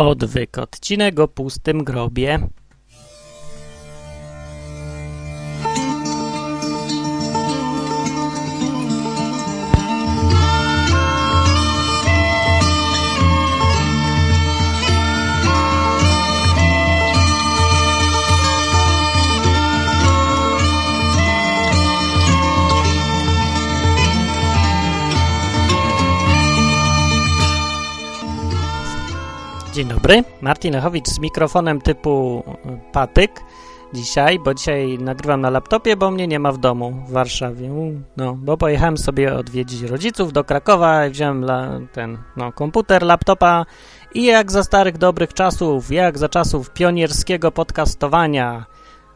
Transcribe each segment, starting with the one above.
Odwyk, odcinek o pustym grobie. Dzień dobry, Martin Lechowicz z mikrofonem typu patyk dzisiaj, bo dzisiaj nagrywam na laptopie, bo mnie nie ma w domu w Warszawie. No, bo pojechałem sobie odwiedzić rodziców do Krakowa i wziąłem la, ten no, komputer, laptopa i jak za starych dobrych czasów, jak za czasów pionierskiego podcastowania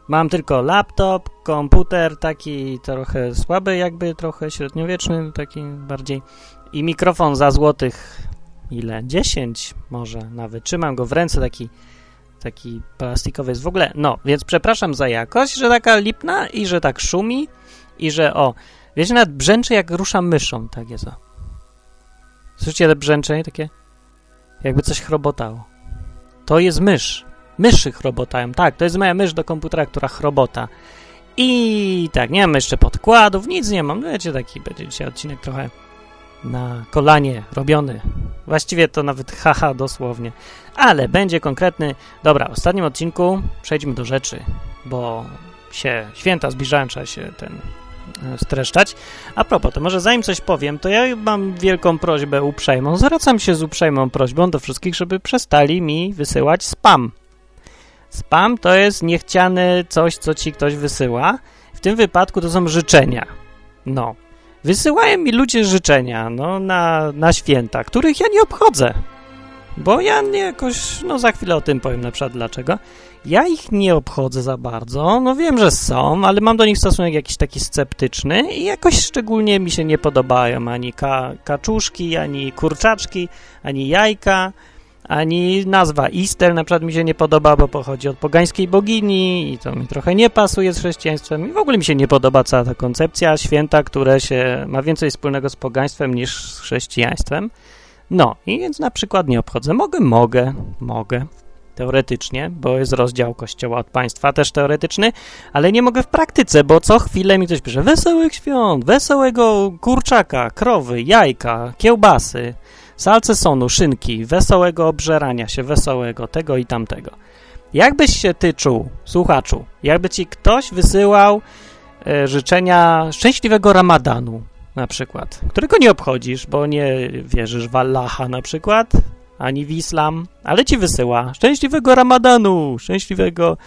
mam tylko laptop, komputer taki trochę słaby, jakby trochę średniowieczny, taki bardziej i mikrofon za złotych ile? 10 może nawet. Trzymam go w ręce, taki, taki plastikowy jest w ogóle. No, więc przepraszam za jakość, że taka lipna i że tak szumi i że o, wiecie, nawet brzęczy jak ruszam myszą, tak jest o. Słyszycie te brzęczenie takie? Jakby coś chrobotało. To jest mysz. Myszy chrobotają. Tak, to jest moja mysz do komputera, która chrobota. I tak, nie mam jeszcze podkładów, nic nie mam. No wiecie, taki będzie dzisiaj odcinek trochę na kolanie robiony. Właściwie to nawet haha dosłownie. Ale będzie konkretny. Dobra, w ostatnim odcinku przejdźmy do rzeczy, bo się święta zbliżają, trzeba się ten e, streszczać. A propos, to może zanim coś powiem, to ja mam wielką prośbę uprzejmą. Zwracam się z uprzejmą prośbą do wszystkich, żeby przestali mi wysyłać spam. Spam to jest niechciane coś, co ci ktoś wysyła. W tym wypadku to są życzenia. No, Wysyłają mi ludzie życzenia, no, na, na święta, których ja nie obchodzę. Bo ja nie jakoś, no za chwilę o tym powiem na przykład dlaczego. Ja ich nie obchodzę za bardzo, no wiem, że są, ale mam do nich stosunek jakiś taki sceptyczny i jakoś szczególnie mi się nie podobają ani ka kaczuszki, ani kurczaczki, ani jajka, ani nazwa Easter na przykład mi się nie podoba, bo pochodzi od pogańskiej bogini i to mi trochę nie pasuje z chrześcijaństwem i w ogóle mi się nie podoba cała ta koncepcja święta, które się ma więcej wspólnego z pogaństwem niż z chrześcijaństwem. No i więc na przykład nie obchodzę. Mogę, mogę, mogę. Teoretycznie, bo jest rozdział kościoła od państwa, też teoretyczny, ale nie mogę w praktyce, bo co chwilę mi ktoś pisze wesołych świąt, wesołego kurczaka, krowy, jajka, kiełbasy salcesonu, szynki, wesołego obżerania się, wesołego tego i tamtego. Jakbyś się ty czuł, słuchaczu, jakby ci ktoś wysyłał e, życzenia szczęśliwego ramadanu, na przykład, którego nie obchodzisz, bo nie wierzysz w Allaha na przykład, ani w islam, ale ci wysyła szczęśliwego ramadanu, szczęśliwego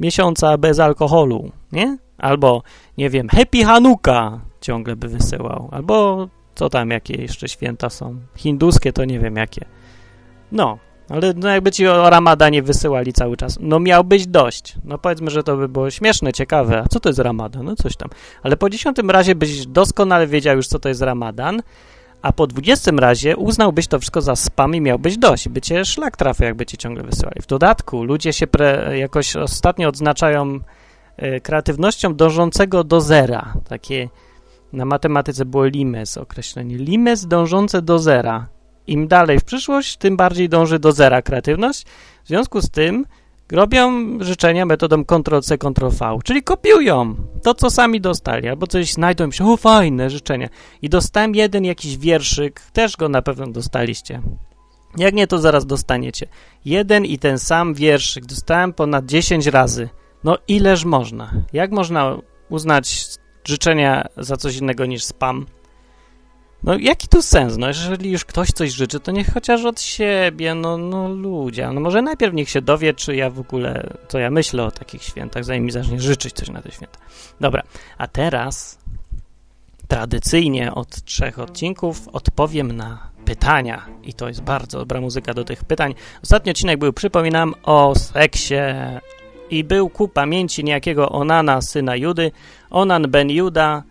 miesiąca bez alkoholu, nie? Albo, nie wiem, happy Hanuka ciągle by wysyłał, albo co tam, jakie jeszcze święta są? Hinduskie to nie wiem jakie. No, ale no jakby ci o Ramadanie wysyłali cały czas. No miał być dość. No powiedzmy, że to by było śmieszne, ciekawe. A co to jest Ramadan? No coś tam. Ale po dziesiątym razie byś doskonale wiedział już, co to jest Ramadan, a po dwudziestym razie uznałbyś to wszystko za spam i miałbyś dość. By cię szlak trafił, jakby ci ciągle wysyłali. W dodatku ludzie się pre, jakoś ostatnio odznaczają e, kreatywnością dążącego do zera. Takie na matematyce było limes określenie. Limes dążące do zera. Im dalej w przyszłość, tym bardziej dąży do zera kreatywność. W związku z tym robią życzenia metodą Ctrl-C, Ctrl-V, czyli kopiują to, co sami dostali, albo coś znajdą i myślą, o fajne życzenia. I dostałem jeden jakiś wierszyk, też go na pewno dostaliście. Jak nie, to zaraz dostaniecie. Jeden i ten sam wierszyk dostałem ponad 10 razy. No ileż można? Jak można uznać życzenia za coś innego niż spam. No jaki tu sens? No jeżeli już ktoś coś życzy, to niech chociaż od siebie, no, no ludzie. No może najpierw niech się dowie, czy ja w ogóle, co ja myślę o takich świętach, zanim mi zacznie życzyć coś na te święta. Dobra, a teraz tradycyjnie od trzech odcinków odpowiem na pytania i to jest bardzo dobra muzyka do tych pytań. Ostatni odcinek był, przypominam, o seksie, i był ku pamięci niejakiego Onana, syna Judy. Onan ben Juda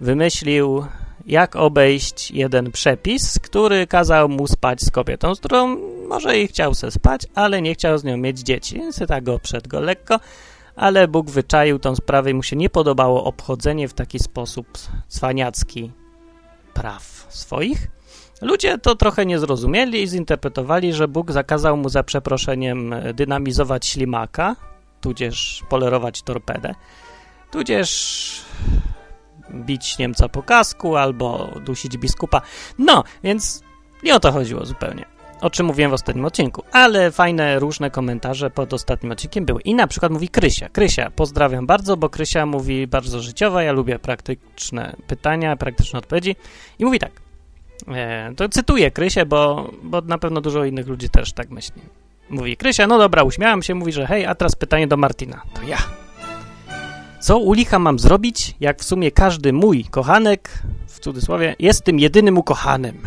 wymyślił, jak obejść jeden przepis, który kazał mu spać z kobietą, z którą może i chciał se spać, ale nie chciał z nią mieć dzieci, więc tak go przed go lekko, ale Bóg wyczaił tą sprawę i mu się nie podobało obchodzenie w taki sposób cwaniacki praw swoich Ludzie to trochę nie zrozumieli i zinterpretowali, że Bóg zakazał mu za przeproszeniem dynamizować ślimaka, tudzież polerować torpedę, tudzież bić Niemca po kasku albo dusić biskupa. No, więc nie o to chodziło zupełnie. O czym mówiłem w ostatnim odcinku, ale fajne, różne komentarze pod ostatnim odcinkiem były. I na przykład mówi Krysia. Krysia, pozdrawiam bardzo, bo Krysia mówi bardzo życiowa, ja lubię praktyczne pytania, praktyczne odpowiedzi. I mówi tak, e, to cytuję Krysię, bo, bo na pewno dużo innych ludzi też tak myśli. Mówi Krysia, no dobra, uśmiałam się, mówi, że hej, a teraz pytanie do Martina. To ja. Co u licha mam zrobić, jak w sumie każdy mój kochanek, w cudzysłowie, jest tym jedynym ukochanym,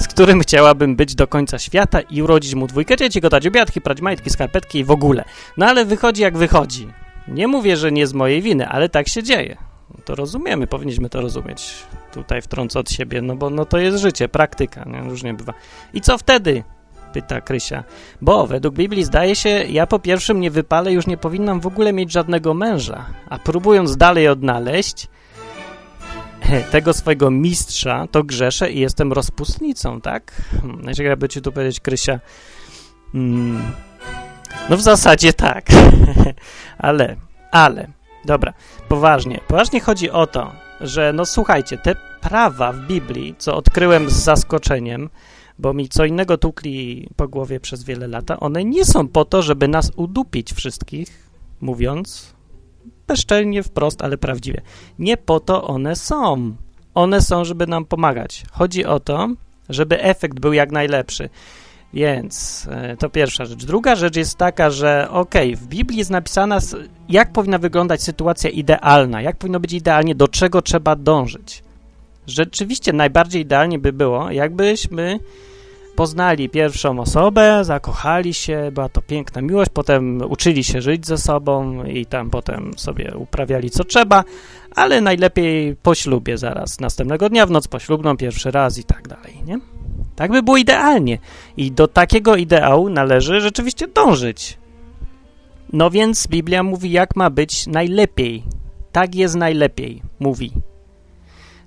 z którym chciałabym być do końca świata i urodzić mu dwójkę dzieci, go dać obiadki, prać majtki, skarpetki i w ogóle. No ale wychodzi jak wychodzi. Nie mówię, że nie z mojej winy, ale tak się dzieje. To rozumiemy, powinniśmy to rozumieć. Tutaj wtrącę od siebie, no bo no to jest życie, praktyka, nie? różnie bywa. I co wtedy? Pyta Krysia. Bo według Biblii zdaje się, ja po pierwszym nie wypalę, już nie powinnam w ogóle mieć żadnego męża. A próbując dalej odnaleźć tego swojego mistrza, to grzeszę i jestem rozpustnicą, tak? Hmm, Najciekawe by ci tu powiedzieć, Krysia. Hmm. No w zasadzie tak. ale, ale, dobra, poważnie. Poważnie chodzi o to, że no słuchajcie, te prawa w Biblii, co odkryłem z zaskoczeniem, bo mi co innego tukli po głowie przez wiele lat, one nie są po to, żeby nas udupić wszystkich, mówiąc bezczelnie, wprost, ale prawdziwie. Nie po to one są. One są, żeby nam pomagać. Chodzi o to, żeby efekt był jak najlepszy. Więc e, to pierwsza rzecz. Druga rzecz jest taka, że okej, okay, w Biblii jest napisana, jak powinna wyglądać sytuacja idealna, jak powinno być idealnie, do czego trzeba dążyć. Rzeczywiście najbardziej idealnie by było, jakbyśmy poznali pierwszą osobę, zakochali się, była to piękna miłość, potem uczyli się żyć ze sobą i tam potem sobie uprawiali co trzeba, ale najlepiej po ślubie zaraz, następnego dnia w noc poślubną, pierwszy raz i tak dalej, nie? Tak by było idealnie i do takiego ideału należy rzeczywiście dążyć. No więc Biblia mówi, jak ma być najlepiej. Tak jest najlepiej, mówi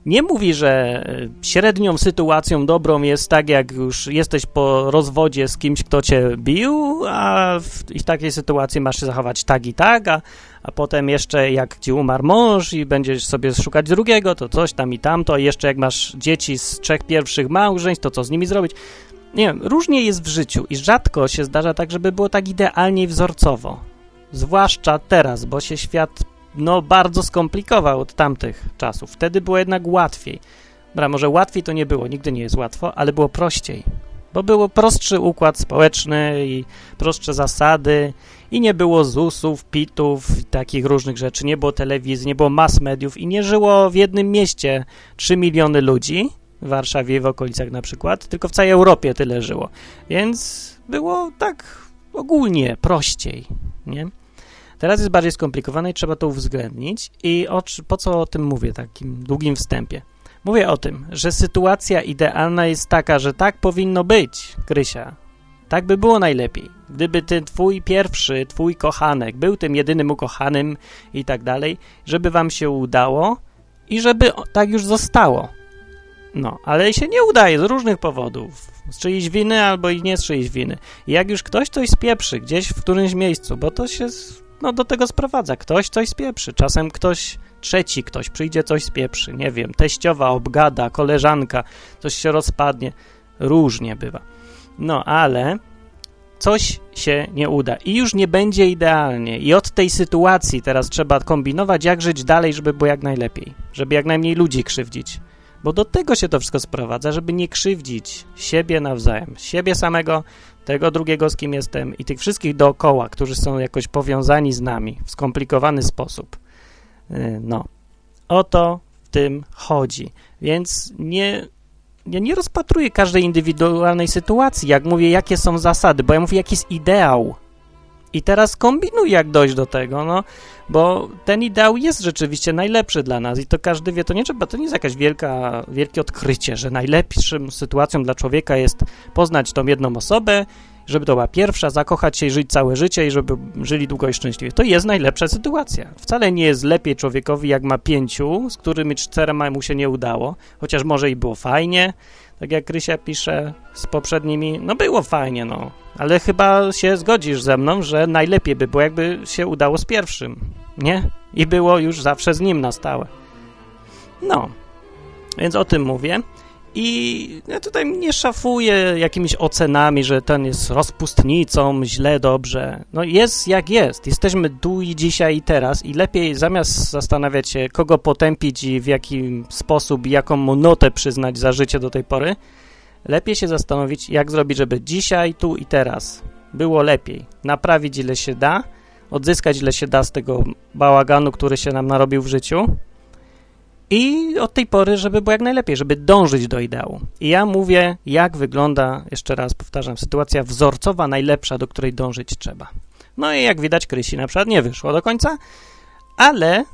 nie mówi, że e, średnią sytuacją dobrą jest tak, jak już jesteś po rozwodzie z kimś, kto cię bił, a w, takiej sytuacji masz się zachować tak i tak, a, a potem jeszcze jak ci umarł mąż i będziesz sobie szukać drugiego, to coś tam i tamto, a jeszcze jak masz dzieci z trzech pierwszych małżeństw, to co z nimi zrobić? Nie wiem, różnie jest w życiu i rzadko się zdarza tak, żeby było tak idealnie i wzorcowo. Zwłaszcza teraz, bo się świat no bardzo skomplikował od tamtych czasów. Wtedy było jednak łatwiej. Dobra, może łatwiej to nie było, nigdy nie jest łatwo, ale było prościej. Bo było prostszy układ społeczny i prostsze zasady i nie było ZUS-ów, PIT-ów i takich różnych rzeczy. Nie było telewizji, nie było mass mediów i nie żyło w jednym mieście 3 miliony ludzi, w Warszawie w okolicach na przykład, tylko w całej Europie tyle żyło. Więc było tak ogólnie prościej, nie? Teraz jest bardziej skomplikowane i trzeba to uwzględnić. I o, po co o tym mówię, takim długim wstępie? Mówię o tym, że sytuacja idealna jest taka, że tak powinno być, Krysia. Tak by było najlepiej. Gdyby ten twój pierwszy, twój kochanek był tym jedynym ukochanym i tak dalej, żeby wam się udało i żeby tak już zostało. No, ale się nie udaje z różnych powodów. Z czyjejś winy albo i nie z czyjejś winy. I jak już ktoś coś spieprzy gdzieś w którymś miejscu, bo to się no do tego sprowadza. Ktoś coś spieprzy. Czasem ktoś trzeci, ktoś przyjdzie, coś spieprzy. Nie wiem, teściowa obgada, koleżanka, coś się rozpadnie. Różnie bywa. No, ale coś się nie uda i już nie będzie idealnie. I od tej sytuacji teraz trzeba kombinować, jak żyć dalej, żeby było jak najlepiej. Żeby jak najmniej ludzi krzywdzić. Bo do tego się to wszystko sprowadza, żeby nie krzywdzić siebie nawzajem, siebie samego, tego drugiego, z kim jestem i tych wszystkich dookoła, którzy są jakoś powiązani z nami w skomplikowany sposób. Y, no, o to w tym chodzi. Więc nie, ja nie rozpatruję każdej indywidualnej sytuacji, jak mówię, jakie są zasady, bo ja mówię, jaki jest ideał. I teraz kombinuj, jak dojść do tego, no, bo ten ideał jest rzeczywiście najlepszy dla nas i to każdy wie, to nie trzeba, to nie jest jakaś wielka, wielkie odkrycie, że najlepszą sytuacją dla człowieka jest poznać tą jedną osobę żeby to była pierwsza, zakochać się i żyć całe życie i żeby żyli długo i szczęśliwie. To jest najlepsza sytuacja. Wcale nie jest lepiej człowiekowi, jak ma pięciu, z którymi czterema mu się nie udało, chociaż może i było fajnie, tak jak Krysia pisze z poprzednimi, no było fajnie, no, ale chyba się zgodzisz ze mną, że najlepiej by było, jakby się udało z pierwszym, nie? I było już zawsze z nim na stałe. No, więc o tym mówię. I ja tutaj nie szafuję jakimiś ocenami, że ten jest rozpustnicą, źle, dobrze. No jest jak jest. Jesteśmy tu i dzisiaj i teraz i lepiej zamiast zastanawiać się, kogo potępić i w jaki sposób, jaką mu notę przyznać za życie do tej pory, lepiej się zastanowić, jak zrobić, żeby dzisiaj, tu i teraz było lepiej. Naprawić ile się da, odzyskać ile się da z tego bałaganu, który się nam narobił w życiu i od tej pory, żeby było jak najlepiej, żeby dążyć do ideału. I ja mówię, jak wygląda, jeszcze raz powtarzam, sytuacja wzorcowa, najlepsza, do której dążyć trzeba. No i jak widać, Krysi na przykład nie wyszło do końca, ale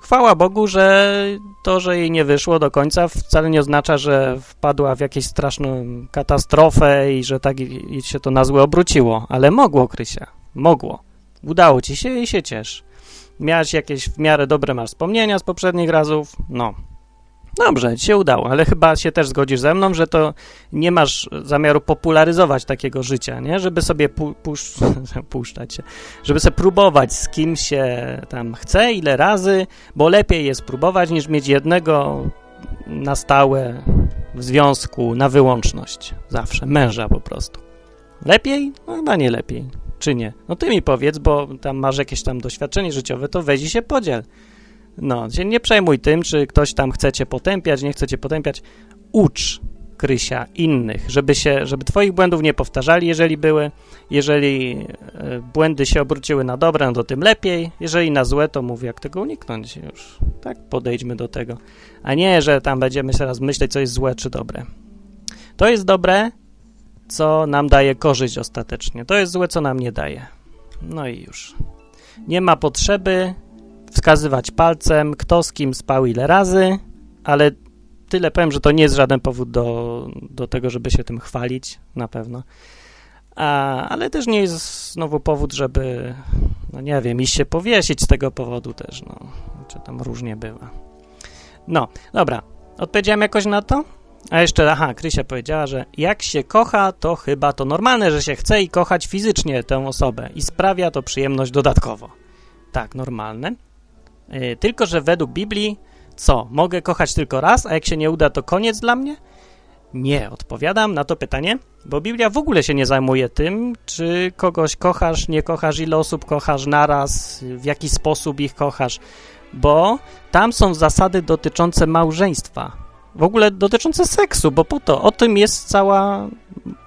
chwała Bogu, że to, że jej nie wyszło do końca, wcale nie oznacza, że wpadła w jakąś straszną katastrofę i że tak się to na złe obróciło. Ale mogło, Krysia, mogło. Udało ci się i się ciesz. Miałeś jakieś w miarę dobre masz wspomnienia z poprzednich razów? No. Dobrze, ci się udało, ale chyba się też zgodzisz ze mną, że to nie masz zamiaru popularyzować takiego życia, nie? Żeby sobie pu pusz puszczać się, żeby sobie próbować z kim się tam chce, ile razy, bo lepiej jest próbować niż mieć jednego na stałe w związku, na wyłączność. Zawsze, męża po prostu. Lepiej? No chyba nie lepiej czy nie? No ty mi powiedz, bo tam masz jakieś tam doświadczenie życiowe, to weź się podziel. No, się nie przejmuj tym, czy ktoś tam chce cię potępiać, nie chce cię potępiać. Ucz Krysia innych, żeby się, żeby twoich błędów nie powtarzali, jeżeli były. Jeżeli e, błędy się obróciły na dobre, no to tym lepiej. Jeżeli na złe, to mów jak tego uniknąć już. Tak podejdźmy do tego. A nie, że tam będziemy teraz myśleć, co jest złe czy dobre. To jest dobre, co nam daje korzyść ostatecznie. To jest złe, co nam nie daje. No i już. Nie ma potrzeby wskazywać palcem, kto z kim spał ile razy, ale tyle powiem, że to nie jest żaden powód do, do tego, żeby się tym chwalić, na pewno. A, ale też nie jest znowu powód, żeby, no nie wiem, iść się powiesić z tego powodu też, no. Czy tam różnie bywa. No, dobra. Odpowiedziałem jakoś na to? A jeszcze, aha, Krysia powiedziała, że jak się kocha, to chyba to normalne, że się chce i kochać fizycznie tę osobę i sprawia to przyjemność dodatkowo. Tak, normalne. Yy, tylko, że według Biblii, co, mogę kochać tylko raz, a jak się nie uda, to koniec dla mnie? Nie, odpowiadam na to pytanie, bo Biblia w ogóle się nie zajmuje tym, czy kogoś kochasz, nie kochasz, ile osób kochasz naraz, w jaki sposób ich kochasz, bo tam są zasady dotyczące małżeństwa w ogóle dotyczące seksu, bo po to, o tym jest cała,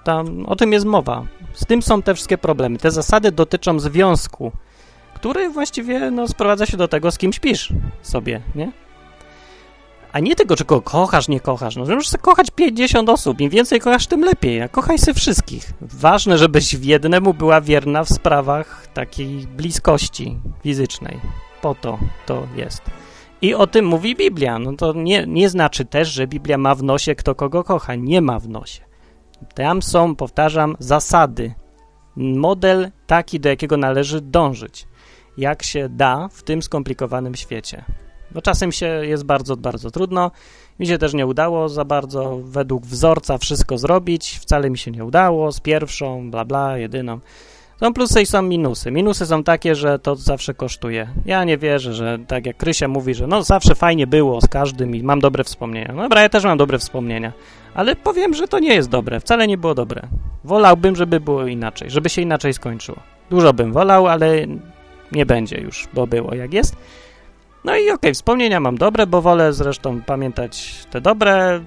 tam, o tym jest mowa. Z tym są te wszystkie problemy. Te zasady dotyczą związku, który właściwie no, sprowadza się do tego, z kim śpisz sobie, nie? A nie tego, czy go kochasz, nie kochasz. No, możesz kochać 50 osób. Im więcej kochasz, tym lepiej. A kochaj się wszystkich. Ważne, żebyś w jednemu była wierna w sprawach takiej bliskości fizycznej. Po to to jest. I o tym mówi Biblia. No to nie, nie znaczy też, że Biblia ma w nosie kto kogo kocha. Nie ma w nosie. Tam są, powtarzam, zasady. Model taki, do jakiego należy dążyć. Jak się da w tym skomplikowanym świecie. Bo czasem się jest bardzo, bardzo trudno. Mi się też nie udało za bardzo według wzorca wszystko zrobić. Wcale mi się nie udało z pierwszą, bla, bla, jedyną. Są plusy i są minusy. Minusy są takie, że to zawsze kosztuje. Ja nie wierzę, że tak jak Krysia mówi, że no zawsze fajnie było z każdym i mam dobre wspomnienia. No dobra, ja też mam dobre wspomnienia, ale powiem, że to nie jest dobre. Wcale nie było dobre. Wolałbym, żeby było inaczej, żeby się inaczej skończyło. Dużo bym wolał, ale nie będzie już, bo było jak jest. No i okej, okay, wspomnienia mam dobre, bo wolę zresztą pamiętać te dobre,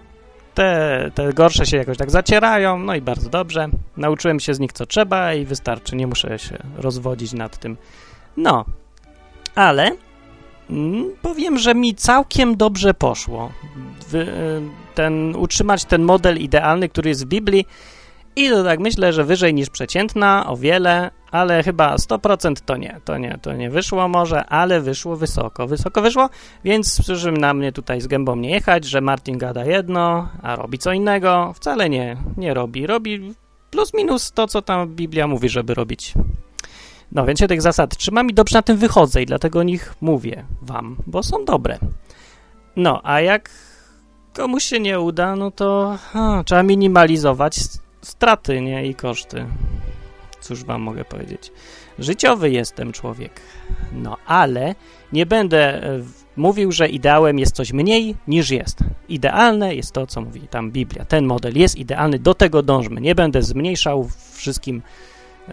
te, te gorsze się jakoś tak zacierają, no i bardzo dobrze. Nauczyłem się z nich co trzeba i wystarczy, nie muszę się rozwodzić nad tym. No, ale mm, powiem, że mi całkiem dobrze poszło. Wy, ten, utrzymać ten model idealny, który jest w Biblii i to tak myślę, że wyżej niż przeciętna, o wiele, ale chyba 100% to nie, to nie, to nie wyszło może, ale wyszło wysoko, wysoko wyszło, więc proszę na mnie tutaj z gębą nie jechać, że Martin gada jedno, a robi co innego, wcale nie, nie robi, robi plus minus to, co tam Biblia mówi, żeby robić. No, więc się tych zasad trzymam i dobrze na tym wychodzę i dlatego o nich mówię wam, bo są dobre. No, a jak komuś się nie uda, no to trzeba minimalizować straty, nie? I koszty. Cóż wam mogę powiedzieć. Życiowy jestem człowiek. No, ale nie będę e, mówił, że ideałem jest coś mniej niż jest. Idealne jest to, co mówi tam Biblia. Ten model jest idealny, do tego dążmy. Nie będę zmniejszał wszystkim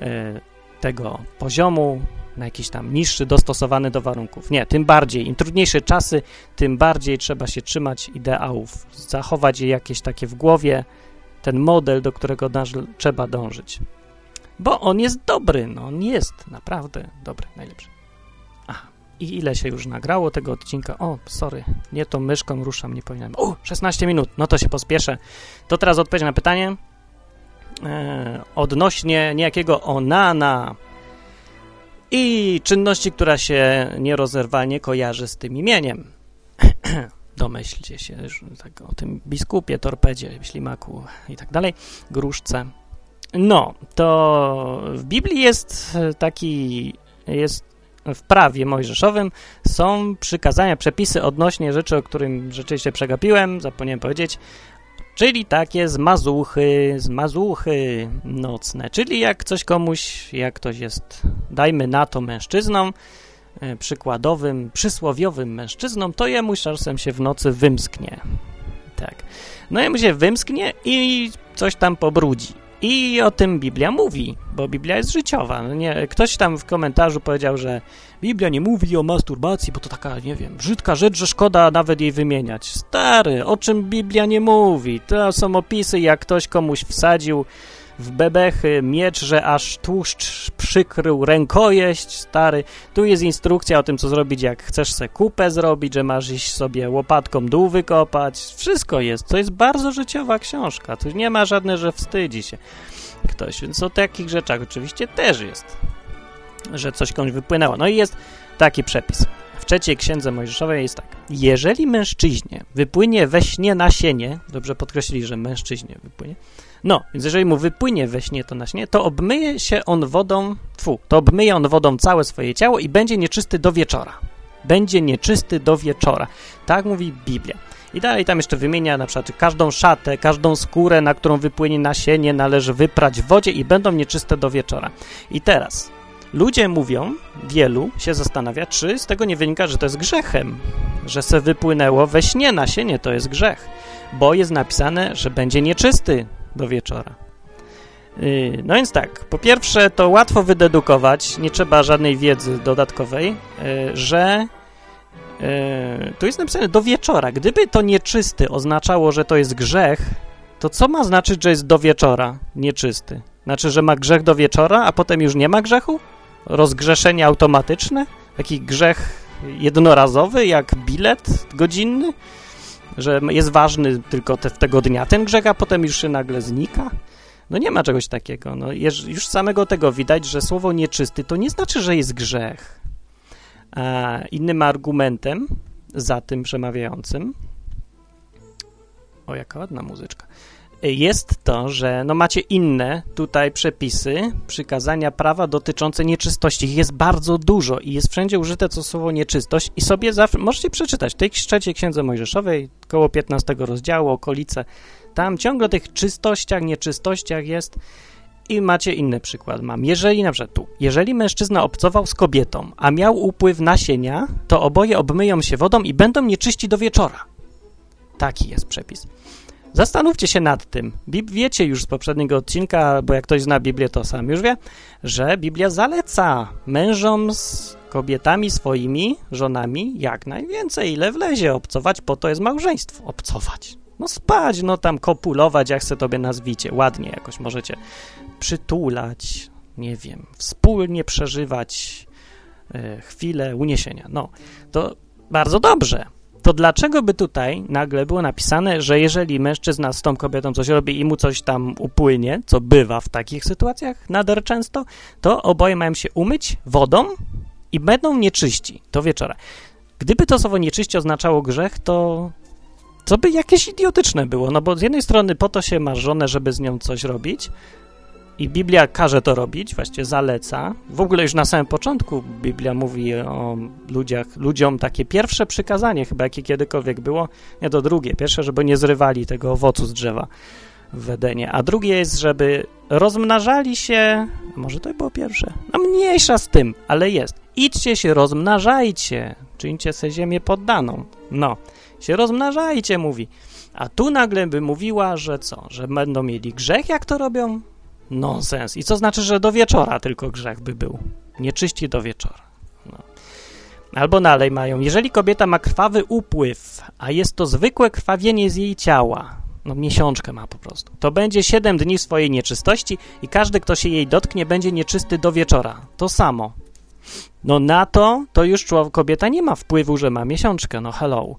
e, tego poziomu na jakiś tam niższy, dostosowany do warunków. Nie, tym bardziej, im trudniejsze czasy, tym bardziej trzeba się trzymać ideałów, zachować je jakieś takie w głowie, ten model, do którego trzeba dążyć. Bo on jest dobry, no on jest naprawdę dobry, najlepszy. Aha, i ile się już nagrało tego odcinka? O, sorry, nie tą myszką ruszam, nie powinienem. O, 16 minut, no to się pospieszę. To teraz odpowiedź na pytanie e, odnośnie niejakiego Onana i czynności, która się nierozerwalnie kojarzy z tym imieniem. Domyślcie się tak, o tym biskupie, torpedzie, ślimaku i tak dalej, gruszce. No, to w Biblii jest taki, jest w prawie mojżeszowym są przykazania, przepisy odnośnie rzeczy, o którym rzeczywiście przegapiłem, zapomniałem powiedzieć, czyli takie zmazuchy, zmazuchy nocne, czyli jak coś komuś, jak ktoś jest, dajmy na to mężczyzną, e, przykładowym, przysłowiowym mężczyzną, to jemu czasem się w nocy wymsknie. Tak. No jemu się wymsknie i coś tam pobrudzi. I o tym Biblia mówi, bo Biblia jest życiowa. No nie, ktoś tam w komentarzu powiedział, że Biblia nie mówi o masturbacji, bo to taka, nie wiem, brzydka rzecz, że szkoda nawet jej wymieniać. Stary, o czym Biblia nie mówi? To są opisy, jak ktoś komuś wsadził w bebechy miecz, że aż tłuszcz przykrył rękojeść, stary. Tu jest instrukcja o tym, co zrobić, jak chcesz se kupę zrobić, że masz iść sobie łopatką dół wykopać. Wszystko jest. To jest bardzo życiowa książka. Tu nie ma żadne, że wstydzi się ktoś. Więc o takich rzeczach oczywiście też jest, że coś komuś wypłynęło. No i jest taki przepis. W trzeciej księdze Mojżeszowej jest tak. Jeżeli mężczyźnie wypłynie we śnie nasienie, dobrze podkreślili, że mężczyźnie wypłynie, no, więc jeżeli mu wypłynie we śnie to na śnie, to obmyje się on wodą, tfu, to obmyje on wodą całe swoje ciało i będzie nieczysty do wieczora. Będzie nieczysty do wieczora. Tak mówi Biblia. I dalej tam jeszcze wymienia na przykład każdą szatę, każdą skórę, na którą wypłynie nasienie, należy wyprać w wodzie i będą nieczyste do wieczora. I teraz ludzie mówią, wielu się zastanawia, czy z tego nie wynika, że to jest grzechem, że se wypłynęło we śnie nasienie, to jest grzech, bo jest napisane, że będzie nieczysty do wieczora. Y, no więc tak, po pierwsze to łatwo wydedukować, nie trzeba żadnej wiedzy dodatkowej, y, że y, tu jest napisane do wieczora. Gdyby to nieczysty oznaczało, że to jest grzech, to co ma znaczyć, że jest do wieczora nieczysty? Znaczy, że ma grzech do wieczora, a potem już nie ma grzechu? Rozgrzeszenie automatyczne? Taki grzech jednorazowy, jak bilet godzinny? Że jest ważny tylko te, tego dnia ten grzech, a potem już się nagle znika? No nie ma czegoś takiego. No, już samego tego widać, że słowo nieczysty to nie znaczy, że jest grzech. A innym argumentem za tym przemawiającym o, jaka ładna muzyczka jest to, że no macie inne tutaj przepisy, przykazania prawa dotyczące nieczystości. Ich jest bardzo dużo i jest wszędzie użyte to słowo nieczystość i sobie zawsze, możecie przeczytać, w tej trzeciej księdze mojżeszowej, koło 15 rozdziału, okolice, tam ciągle tych czystościach, nieczystościach jest i macie inny przykład. Mam, jeżeli na przykład tu, jeżeli mężczyzna obcował z kobietą, a miał upływ nasienia, to oboje obmyją się wodą i będą nieczyści do wieczora. Taki jest przepis. Zastanówcie się nad tym. Bib wiecie już z poprzedniego odcinka, bo jak ktoś zna Biblię, to sam już wie, że Biblia zaleca mężom z kobietami swoimi, żonami, jak najwięcej, ile wlezie obcować, po to jest małżeństwo. Obcować. No spać, no tam kopulować, jak se tobie nazwicie. Ładnie jakoś możecie przytulać, nie wiem, wspólnie przeżywać e, chwilę uniesienia. No, to bardzo dobrze to dlaczego by tutaj nagle było napisane, że jeżeli mężczyzna z tą kobietą coś robi i mu coś tam upłynie, co bywa w takich sytuacjach nader często, to oboje mają się umyć wodą i będą nieczyści do wieczora. Gdyby to słowo nieczyści oznaczało grzech, to co by jakieś idiotyczne było, no bo z jednej strony po to się masz żonę, żeby z nią coś robić, i Biblia każe to robić, właściwie zaleca. W ogóle już na samym początku Biblia mówi o ludziach, ludziom takie pierwsze przykazanie, chyba jakie kiedykolwiek było, nie to drugie. Pierwsze, żeby nie zrywali tego owocu z drzewa w Edenie, a drugie jest, żeby rozmnażali się, może to było pierwsze, no mniejsza z tym, ale jest. Idźcie się, rozmnażajcie, czyńcie sobie ziemię poddaną. No, się rozmnażajcie, mówi. A tu nagle by mówiła, że co, że będą mieli grzech, jak to robią? Nonsens. I co znaczy, że do wieczora tylko grzech by był? Nie czyści do wieczora. No. Albo dalej mają, jeżeli kobieta ma krwawy upływ, a jest to zwykłe krwawienie z jej ciała, no miesiączkę ma po prostu, to będzie 7 dni swojej nieczystości i każdy, kto się jej dotknie, będzie nieczysty do wieczora. To samo. No na to, to już człowiek, kobieta nie ma wpływu, że ma miesiączkę, no hello.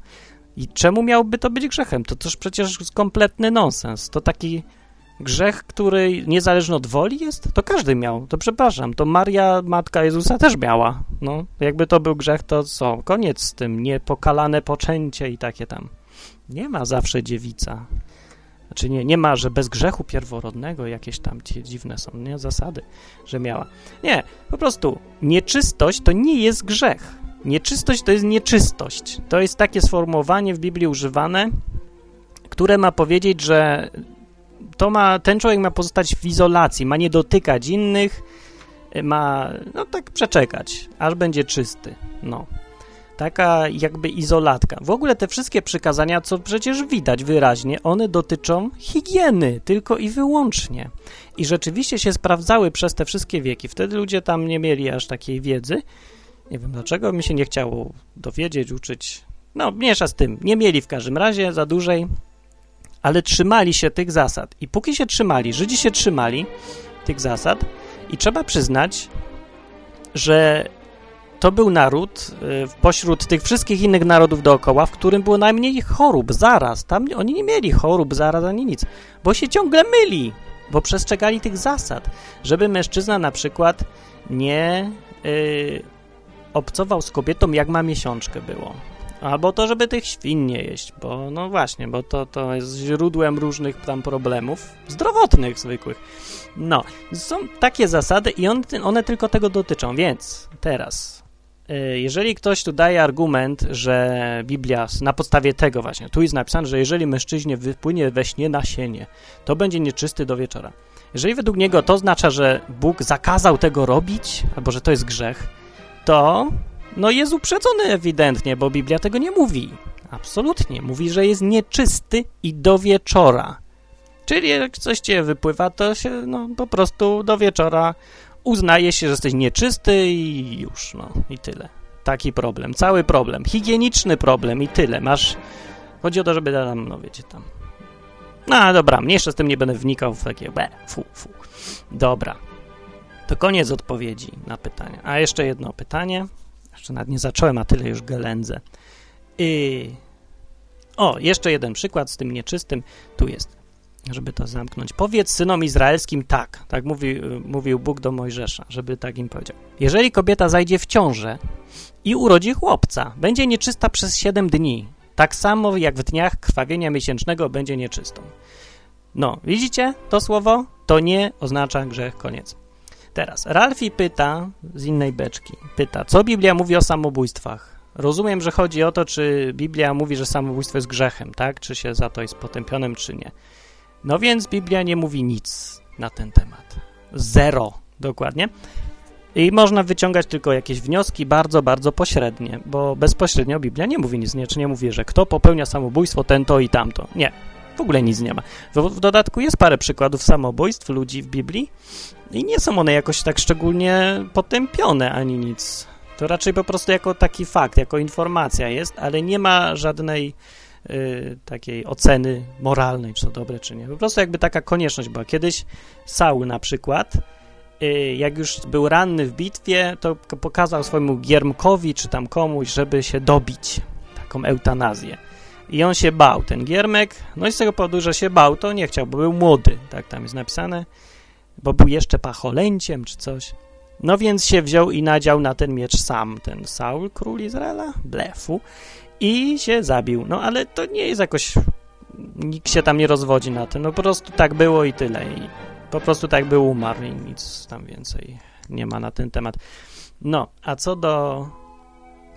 I czemu miałby to być grzechem? To też przecież kompletny nonsens. To taki grzech, który niezależny od woli jest, to każdy miał. To przepraszam, to Maria, matka Jezusa też miała. No, jakby to był grzech, to co? Koniec z tym, niepokalane poczęcie i takie tam. Nie ma zawsze dziewica. Znaczy nie, nie ma, że bez grzechu pierworodnego jakieś tam dziwne są, nie? Zasady, że miała. Nie, po prostu nieczystość to nie jest grzech. Nieczystość to jest nieczystość. To jest takie sformułowanie w Biblii używane, które ma powiedzieć, że to ma, ten człowiek ma pozostać w izolacji, ma nie dotykać innych, ma, no tak przeczekać, aż będzie czysty, no. Taka jakby izolatka. W ogóle te wszystkie przykazania, co przecież widać wyraźnie, one dotyczą higieny tylko i wyłącznie. I rzeczywiście się sprawdzały przez te wszystkie wieki. Wtedy ludzie tam nie mieli aż takiej wiedzy. Nie wiem dlaczego, mi się nie chciało dowiedzieć, uczyć. No, mniejsza z tym. Nie mieli w każdym razie za dłużej ale trzymali się tych zasad. I póki się trzymali, Żydzi się trzymali tych zasad i trzeba przyznać, że to był naród y, pośród tych wszystkich innych narodów dookoła, w którym było najmniej chorób zaraz. Tam oni nie mieli chorób zaraz ani nic, bo się ciągle myli, bo przestrzegali tych zasad, żeby mężczyzna na przykład nie yy, obcował z kobietą, jak ma miesiączkę było. Albo to, żeby tych świn nie jeść, bo no właśnie, bo to, to jest źródłem różnych tam problemów zdrowotnych zwykłych. No, są takie zasady i on, one tylko tego dotyczą, więc teraz, y, jeżeli ktoś tu daje argument, że Biblia na podstawie tego właśnie, tu jest napisane, że jeżeli mężczyźnie wypłynie we śnie nasienie, to będzie nieczysty do wieczora. Jeżeli według niego to oznacza, że Bóg zakazał tego robić, albo że to jest grzech, to no jest uprzedzony ewidentnie, bo Biblia tego nie mówi. Absolutnie. Mówi, że jest nieczysty i do wieczora. Czyli jak coś cię wypływa, to się no, po prostu do wieczora uznaje się, że jesteś nieczysty i już, no i tyle. Taki problem, cały problem. Higieniczny problem i tyle. Masz... Chodzi o to, żeby tam, no wiecie, tam... No dobra, mniejsze z tym nie będę wnikał w takie be, fu, fu. Dobra. To koniec odpowiedzi na pytania. A jeszcze jedno pytanie. Jeszcze nawet nie zacząłem, a tyle już gelędzę. I... O, jeszcze jeden przykład z tym nieczystym. Tu jest, żeby to zamknąć. Powiedz synom izraelskim tak, tak mówi, mówił Bóg do Mojżesza, żeby tak im powiedział. Jeżeli kobieta zajdzie w ciążę i urodzi chłopca, będzie nieczysta przez 7 dni, tak samo jak w dniach krwawienia miesięcznego będzie nieczystą. No, widzicie to słowo? To nie oznacza grzech, koniec. Teraz, Ralfi pyta z innej beczki, pyta, co Biblia mówi o samobójstwach? Rozumiem, że chodzi o to, czy Biblia mówi, że samobójstwo jest grzechem, tak? Czy się za to jest potępionym, czy nie. No więc Biblia nie mówi nic na ten temat. Zero, dokładnie. I można wyciągać tylko jakieś wnioski bardzo, bardzo pośrednie, bo bezpośrednio Biblia nie mówi nic, nie, czy nie mówi, że kto popełnia samobójstwo, ten to i tamto. Nie, w ogóle nic nie ma. W, w dodatku jest parę przykładów samobójstw ludzi w Biblii, i nie są one jakoś tak szczególnie potępione ani nic. To raczej po prostu jako taki fakt, jako informacja jest, ale nie ma żadnej y, takiej oceny moralnej, czy to dobre, czy nie. Po prostu jakby taka konieczność była. Kiedyś Saul na przykład, y, jak już był ranny w bitwie, to pokazał swojemu Giermkowi, czy tam komuś, żeby się dobić. Taką eutanazję. I on się bał, ten Giermek, no i z tego powodu, że się bał, to nie chciał, bo był młody, tak tam jest napisane bo był jeszcze pacholęciem czy coś. No więc się wziął i nadział na ten miecz sam, ten Saul, król Izraela, blefu, i się zabił. No ale to nie jest jakoś... Nikt się tam nie rozwodzi na tym, no po prostu tak było i tyle. I Po prostu tak by umarł i nic tam więcej nie ma na ten temat. No, a co do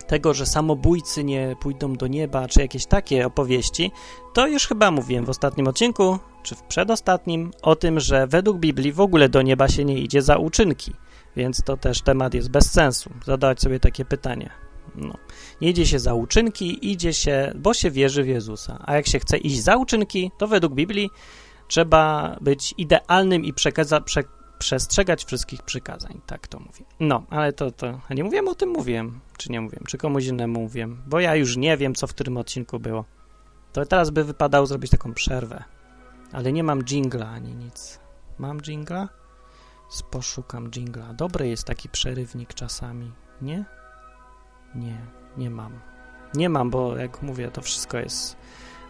tego, że samobójcy nie pójdą do nieba, czy jakieś takie opowieści, to już chyba mówiłem w ostatnim odcinku, czy w przedostatnim, o tym, że według Biblii w ogóle do nieba się nie idzie za uczynki, więc to też temat jest bez sensu, zadawać sobie takie pytanie. No. Nie idzie się za uczynki, idzie się, bo się wierzy w Jezusa. A jak się chce iść za uczynki, to według Biblii trzeba być idealnym i przekaza, prze, przestrzegać wszystkich przykazań. Tak to mówię. No, ale to, to nie mówiłem o tym, mówiłem. Czy nie mówiłem, czy komuś innemu mówiłem, bo ja już nie wiem, co w którym odcinku było. To teraz by wypadało zrobić taką przerwę. Ale nie mam jingla ani nic. Mam jingla? Poszukam jingla. Dobry jest taki przerywnik czasami, nie? Nie, nie mam. Nie mam, bo jak mówię, to wszystko jest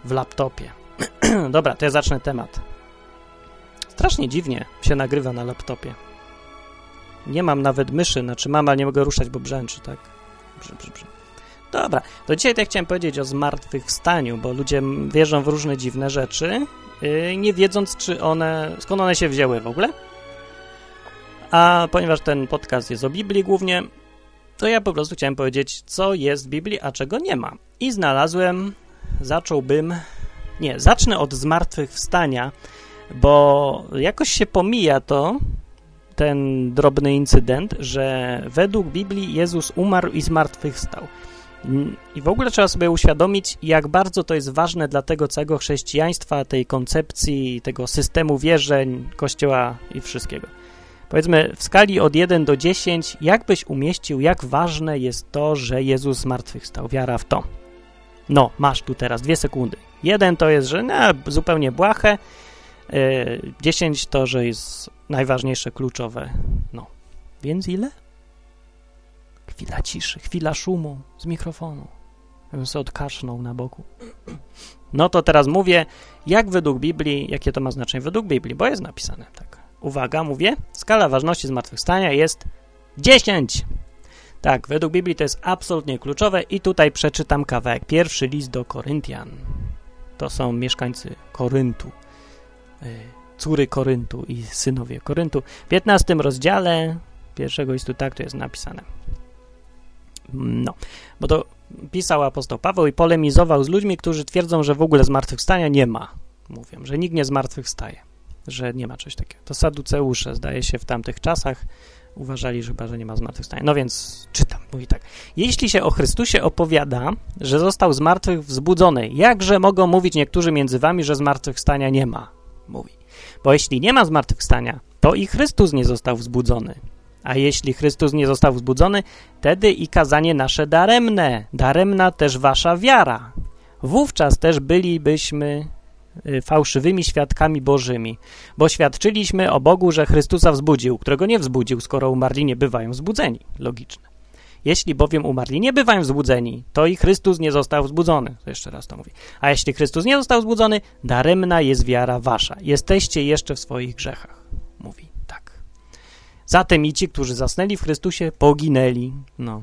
w laptopie. Dobra, to ja zacznę temat. Strasznie dziwnie się nagrywa na laptopie. Nie mam nawet myszy, znaczy mam, ale nie mogę ruszać, bo brzęczy, tak? Brzy, brzy, brzy. Dobra, to dzisiaj tak chciałem powiedzieć o zmartwychwstaniu, bo ludzie wierzą w różne dziwne rzeczy, yy, nie wiedząc, czy one, skąd one się wzięły w ogóle. A ponieważ ten podcast jest o Biblii głównie, to ja po prostu chciałem powiedzieć, co jest w Biblii, a czego nie ma. I znalazłem, zacząłbym, nie, zacznę od zmartwychwstania, bo jakoś się pomija to, ten drobny incydent, że według Biblii Jezus umarł i zmartwychwstał. I w ogóle trzeba sobie uświadomić, jak bardzo to jest ważne dla tego całego chrześcijaństwa, tej koncepcji, tego systemu wierzeń, kościoła i wszystkiego. Powiedzmy, w skali od 1 do 10, jak byś umieścił, jak ważne jest to, że Jezus zmartwychwstał, wiara w to. No, masz tu teraz dwie sekundy. Jeden to jest, że no, zupełnie błahe, 10 e, to, że jest najważniejsze, kluczowe. No, więc ile? Chwila ciszy, chwila szumu z mikrofonu. Ja bym sobie odkasznął na boku. No to teraz mówię, jak według Biblii, jakie to ma znaczenie według Biblii, bo jest napisane tak. Uwaga, mówię, skala ważności zmartwychwstania jest 10. Tak, według Biblii to jest absolutnie kluczowe i tutaj przeczytam kawałek. Pierwszy list do Koryntian. To są mieszkańcy Koryntu. Y, córy Koryntu i synowie Koryntu. W 15 rozdziale pierwszego listu tak to jest napisane. No, bo to pisał apostoł Paweł i polemizował z ludźmi, którzy twierdzą, że w ogóle zmartwychwstania nie ma. Mówią, że nikt nie zmartwychwstaje, że nie ma czegoś takiego. To saduceusze, zdaje się, w tamtych czasach uważali że chyba, że nie ma zmartwychwstania. No więc czytam, mówi tak. Jeśli się o Chrystusie opowiada, że został z martwych wzbudzony, jakże mogą mówić niektórzy między wami, że zmartwychwstania nie ma? Mówi. Bo jeśli nie ma zmartwychwstania, to i Chrystus nie został wzbudzony. A jeśli Chrystus nie został wzbudzony, wtedy i kazanie nasze daremne, daremna też wasza wiara. Wówczas też bylibyśmy y, fałszywymi świadkami bożymi, bo świadczyliśmy o Bogu, że Chrystusa wzbudził, którego nie wzbudził, skoro umarli nie bywają wzbudzeni. Logiczne. Jeśli bowiem umarli nie bywają wzbudzeni, to i Chrystus nie został wzbudzony. Jeszcze raz to mówię. A jeśli Chrystus nie został wzbudzony, daremna jest wiara wasza. Jesteście jeszcze w swoich grzechach. Mówi tak. Zatem i ci, którzy zasnęli w Chrystusie, poginęli. No.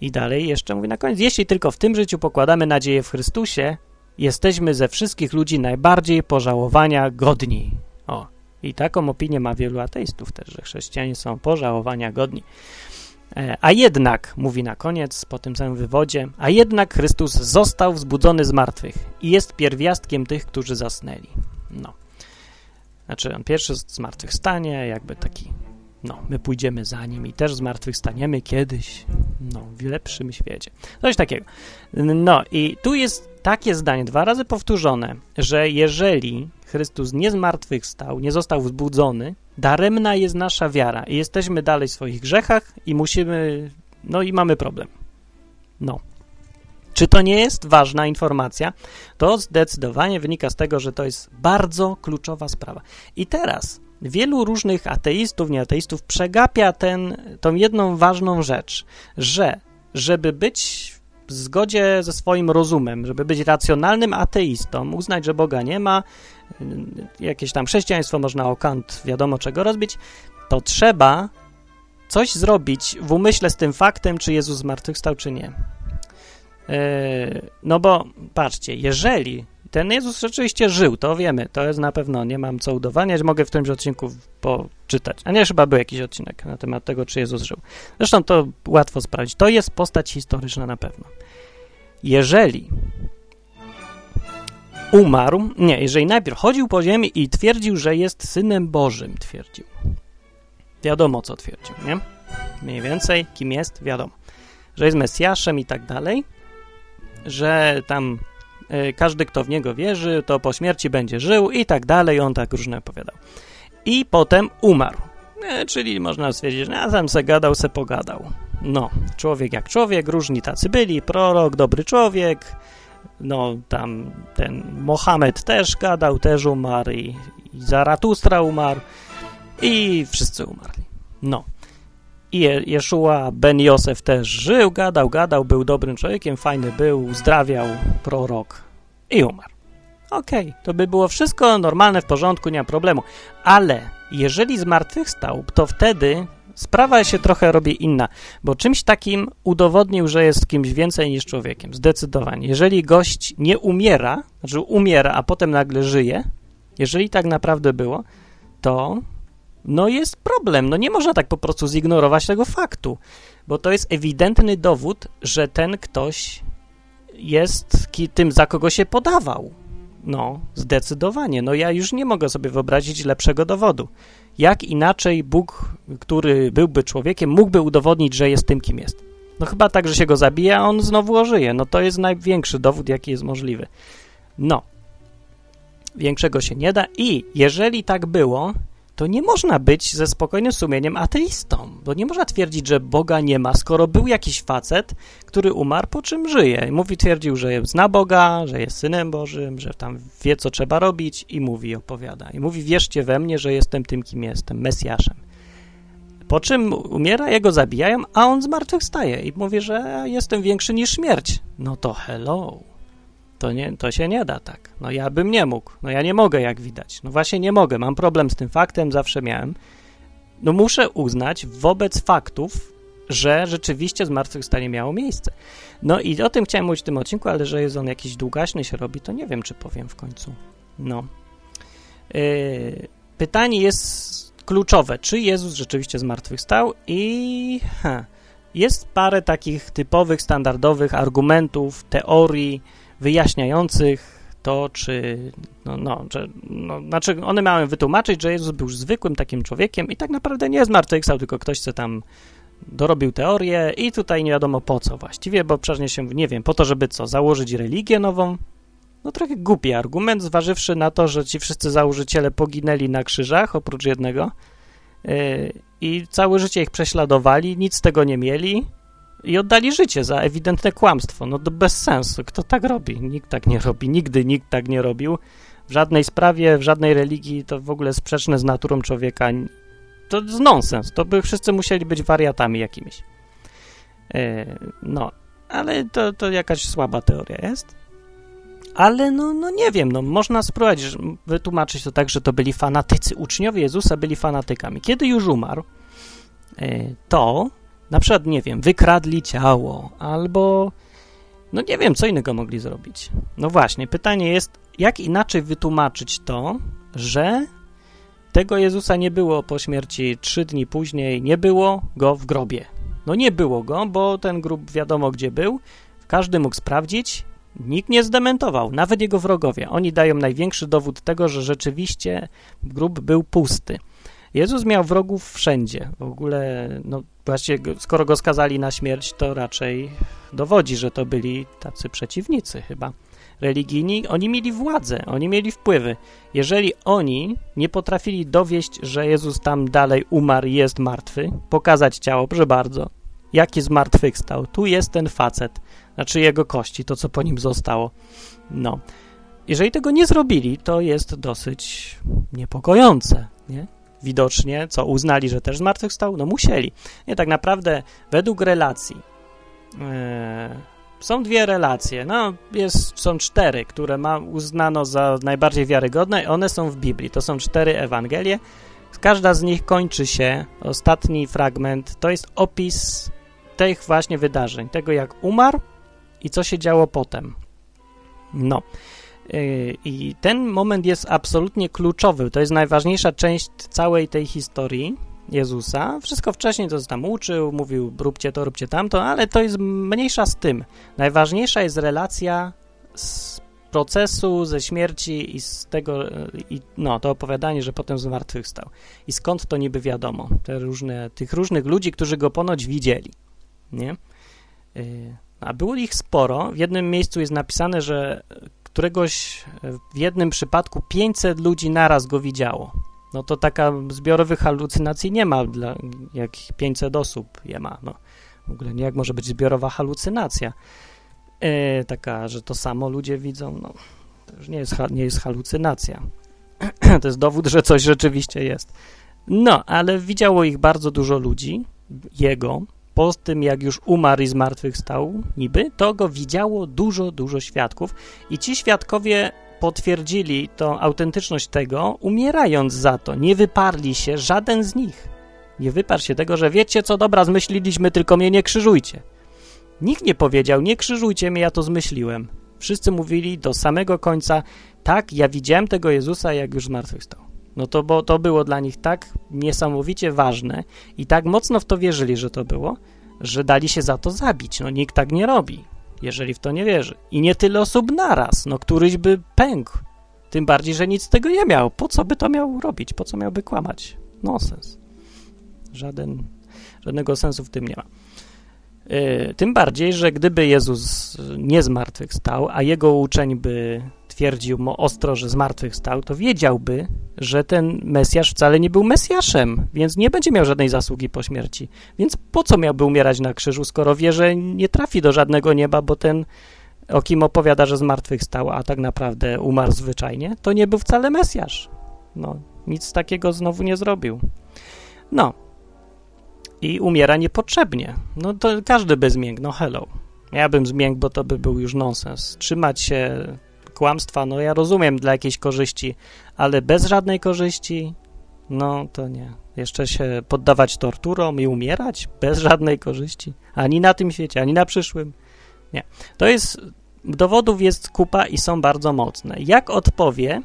I dalej jeszcze mówi na koniec. Jeśli tylko w tym życiu pokładamy nadzieję w Chrystusie, jesteśmy ze wszystkich ludzi najbardziej pożałowania godni. O, i taką opinię ma wielu ateistów też, że chrześcijanie są pożałowania godni. E, a jednak, mówi na koniec, po tym samym wywodzie, a jednak Chrystus został wzbudzony z martwych i jest pierwiastkiem tych, którzy zasnęli. No. Znaczy, on pierwszy zmartwychwstanie, jakby taki, no, my pójdziemy za nim i też zmartwychwstaniemy kiedyś, no, w lepszym świecie. Coś takiego. No i tu jest takie zdanie, dwa razy powtórzone, że jeżeli Chrystus nie zmartwychwstał, nie został wzbudzony, daremna jest nasza wiara i jesteśmy dalej w swoich grzechach i musimy, no i mamy problem. No. Czy to nie jest ważna informacja? To zdecydowanie wynika z tego, że to jest bardzo kluczowa sprawa. I teraz wielu różnych ateistów, nieateistów przegapia ten, tą jedną ważną rzecz, że żeby być w zgodzie ze swoim rozumem, żeby być racjonalnym ateistą, uznać, że Boga nie ma, jakieś tam chrześcijaństwo można o kant wiadomo czego rozbić, to trzeba coś zrobić w umyśle z tym faktem, czy Jezus zmartwychwstał, czy nie. E, no bo patrzcie, jeżeli Ten Jezus rzeczywiście żył, to wiemy, to jest na pewno, nie mam co udowadniać, mogę w którymś odcinku poczytać. A nie, chyba był jakiś odcinek na temat tego, czy Jezus żył. Zresztą to łatwo sprawdzić. To jest postać historyczna na pewno. Jeżeli umarł, nie, jeżeli najpierw chodził po ziemi i twierdził, że jest Synem Bożym, twierdził. Wiadomo, co twierdził, nie? Mniej więcej, kim jest, wiadomo. Że jest Mesjaszem i tak dalej, że tam każdy, kto w niego wierzy, to po śmierci będzie żył i tak dalej, on tak różne opowiadał. I potem umarł. E, czyli można stwierdzić, że a tam se gadał, se pogadał. No, człowiek jak człowiek, różni tacy byli, prorok, dobry człowiek, no tam ten Mohamed też gadał, też umarł i, i Zaratustra umarł i wszyscy umarli. No. I Je Jeszua ben Josef też żył, gadał, gadał, był dobrym człowiekiem, fajny był, uzdrawiał, prorok i umarł. Okej, okay, to by było wszystko normalne, w porządku, nie ma problemu. Ale jeżeli zmartwychwstał, to wtedy sprawa się trochę robi inna, bo czymś takim udowodnił, że jest kimś więcej niż człowiekiem, zdecydowanie. Jeżeli gość nie umiera, znaczy umiera, a potem nagle żyje, jeżeli tak naprawdę było, to no jest problem. No nie można tak po prostu zignorować tego faktu, bo to jest ewidentny dowód, że ten ktoś jest tym, za kogo się podawał. No, zdecydowanie. No ja już nie mogę sobie wyobrazić lepszego dowodu. Jak inaczej Bóg, który byłby człowiekiem, mógłby udowodnić, że jest tym, kim jest? No chyba tak, że się go zabija, a on znowu ożyje. No to jest największy dowód, jaki jest możliwy. No, większego się nie da i jeżeli tak było, to nie można być ze spokojnym sumieniem ateistą, bo nie można twierdzić, że Boga nie ma, skoro był jakiś facet, który umarł, po czym żyje. Mówi, twierdził, że zna Boga, że jest Synem Bożym, że tam wie, co trzeba robić i mówi, opowiada. I mówi, wierzcie we mnie, że jestem tym, kim jestem, Mesjaszem. Po czym umiera, jego zabijają, a on zmartwychwstaje i mówi, że jestem większy niż śmierć. No to hello. To, nie, to się nie da tak. No ja bym nie mógł. No ja nie mogę, jak widać. No właśnie nie mogę. Mam problem z tym faktem, zawsze miałem. No muszę uznać wobec faktów, że rzeczywiście zmartwychwstanie miało miejsce. No i o tym chciałem mówić w tym odcinku, ale że jest on jakiś długaśny się robi, to nie wiem, czy powiem w końcu. No. Yy, pytanie jest kluczowe. Czy Jezus rzeczywiście zmartwychwstał? I ha, jest parę takich typowych, standardowych argumentów, teorii, wyjaśniających to, czy, no, no, że, no, znaczy one miały wytłumaczyć, że Jezus był zwykłym takim człowiekiem i tak naprawdę nie zmartwychwstał, tylko ktoś, co tam dorobił teorię i tutaj nie wiadomo po co właściwie, bo przecież się, nie wiem, po to, żeby co, założyć religię nową? No trochę głupi argument, zważywszy na to, że ci wszyscy założyciele poginęli na krzyżach, oprócz jednego, yy, i całe życie ich prześladowali, nic z tego nie mieli, i oddali życie za ewidentne kłamstwo. No to bez sensu. Kto tak robi? Nikt tak nie robi. Nigdy nikt tak nie robił. W żadnej sprawie, w żadnej religii to w ogóle sprzeczne z naturą człowieka. To jest nonsens. To by wszyscy musieli być wariatami jakimiś. E, no, ale to, to jakaś słaba teoria jest. Ale no, no nie wiem, no można spróbować wytłumaczyć to tak, że to byli fanatycy. Uczniowie Jezusa byli fanatykami. Kiedy już umarł, e, to na przykład, nie wiem, wykradli ciało, albo no nie wiem, co innego mogli zrobić. No właśnie, pytanie jest, jak inaczej wytłumaczyć to, że tego Jezusa nie było po śmierci trzy dni później, nie było go w grobie. No nie było go, bo ten grób wiadomo gdzie był, każdy mógł sprawdzić, nikt nie zdementował, nawet jego wrogowie. Oni dają największy dowód tego, że rzeczywiście grób był pusty. Jezus miał wrogów wszędzie. W ogóle, no właściwie, skoro go skazali na śmierć, to raczej dowodzi, że to byli tacy przeciwnicy chyba religijni. Oni mieli władzę, oni mieli wpływy. Jeżeli oni nie potrafili dowieść, że Jezus tam dalej umarł i jest martwy, pokazać ciało, proszę bardzo, jaki zmartwychwstał, tu jest ten facet, znaczy jego kości, to co po nim zostało. No. Jeżeli tego nie zrobili, to jest dosyć niepokojące, nie? Widocznie, co uznali, że też zmartwychwstał? No musieli. Nie, tak naprawdę według relacji yy, są dwie relacje, no jest, są cztery, które ma, uznano za najbardziej wiarygodne one są w Biblii. To są cztery Ewangelie. Każda z nich kończy się, ostatni fragment, to jest opis tych właśnie wydarzeń, tego jak umarł i co się działo potem. No. Yy, I ten moment jest absolutnie kluczowy. To jest najważniejsza część całej tej historii Jezusa. Wszystko wcześniej to tam uczył, mówił róbcie to, róbcie tamto, ale to jest mniejsza z tym. Najważniejsza jest relacja z procesu, ze śmierci i z tego, i no, to opowiadanie, że potem zmartwychwstał. I skąd to niby wiadomo? Te różne, tych różnych ludzi, którzy go ponoć widzieli, nie? Yy, a było ich sporo. W jednym miejscu jest napisane, że któregoś w jednym przypadku 500 ludzi naraz go widziało. No to taka zbiorowych halucynacji nie ma, dla, jak 500 osób je ma. No, w ogóle nie jak może być zbiorowa halucynacja. E, taka, że to samo ludzie widzą, no to już nie jest, nie jest halucynacja. to jest dowód, że coś rzeczywiście jest. No, ale widziało ich bardzo dużo ludzi, jego, po tym jak już umarł i zmartwychwstał niby, to go widziało dużo, dużo świadków i ci świadkowie potwierdzili tą autentyczność tego, umierając za to. Nie wyparli się żaden z nich. Nie wyparł się tego, że wiecie co, dobra, zmyśliliśmy, tylko mnie nie krzyżujcie. Nikt nie powiedział, nie krzyżujcie mnie, ja to zmyśliłem. Wszyscy mówili do samego końca, tak, ja widziałem tego Jezusa, jak już zmartwychwstał. No to, bo to było dla nich tak niesamowicie ważne i tak mocno w to wierzyli, że to było, że dali się za to zabić. No nikt tak nie robi, jeżeli w to nie wierzy. I nie tyle osób naraz, no któryś by pękł. Tym bardziej, że nic z tego nie miał. Po co by to miał robić? Po co miałby kłamać? Nonsens. Żaden, żadnego sensu w tym nie ma. Yy, tym bardziej, że gdyby Jezus nie zmartwychwstał, a jego uczeń by twierdził mu ostro, że zmartwychwstał, to wiedziałby, że ten Mesjasz wcale nie był Mesjaszem, więc nie będzie miał żadnej zasługi po śmierci. Więc po co miałby umierać na krzyżu, skoro wie, że nie trafi do żadnego nieba, bo ten, o kim opowiada, że zmartwychwstał, a tak naprawdę umarł zwyczajnie, to nie był wcale Mesjasz. No, nic takiego znowu nie zrobił. No. I umiera niepotrzebnie. No to każdy by zmiękł, no hello. Ja bym zmiękł, bo to by był już nonsens. Trzymać się kłamstwa, no ja rozumiem dla jakiejś korzyści, ale bez żadnej korzyści, no to nie. Jeszcze się poddawać torturom i umierać bez żadnej korzyści, ani na tym świecie, ani na przyszłym. Nie. To jest, dowodów jest kupa i są bardzo mocne. Jak odpowie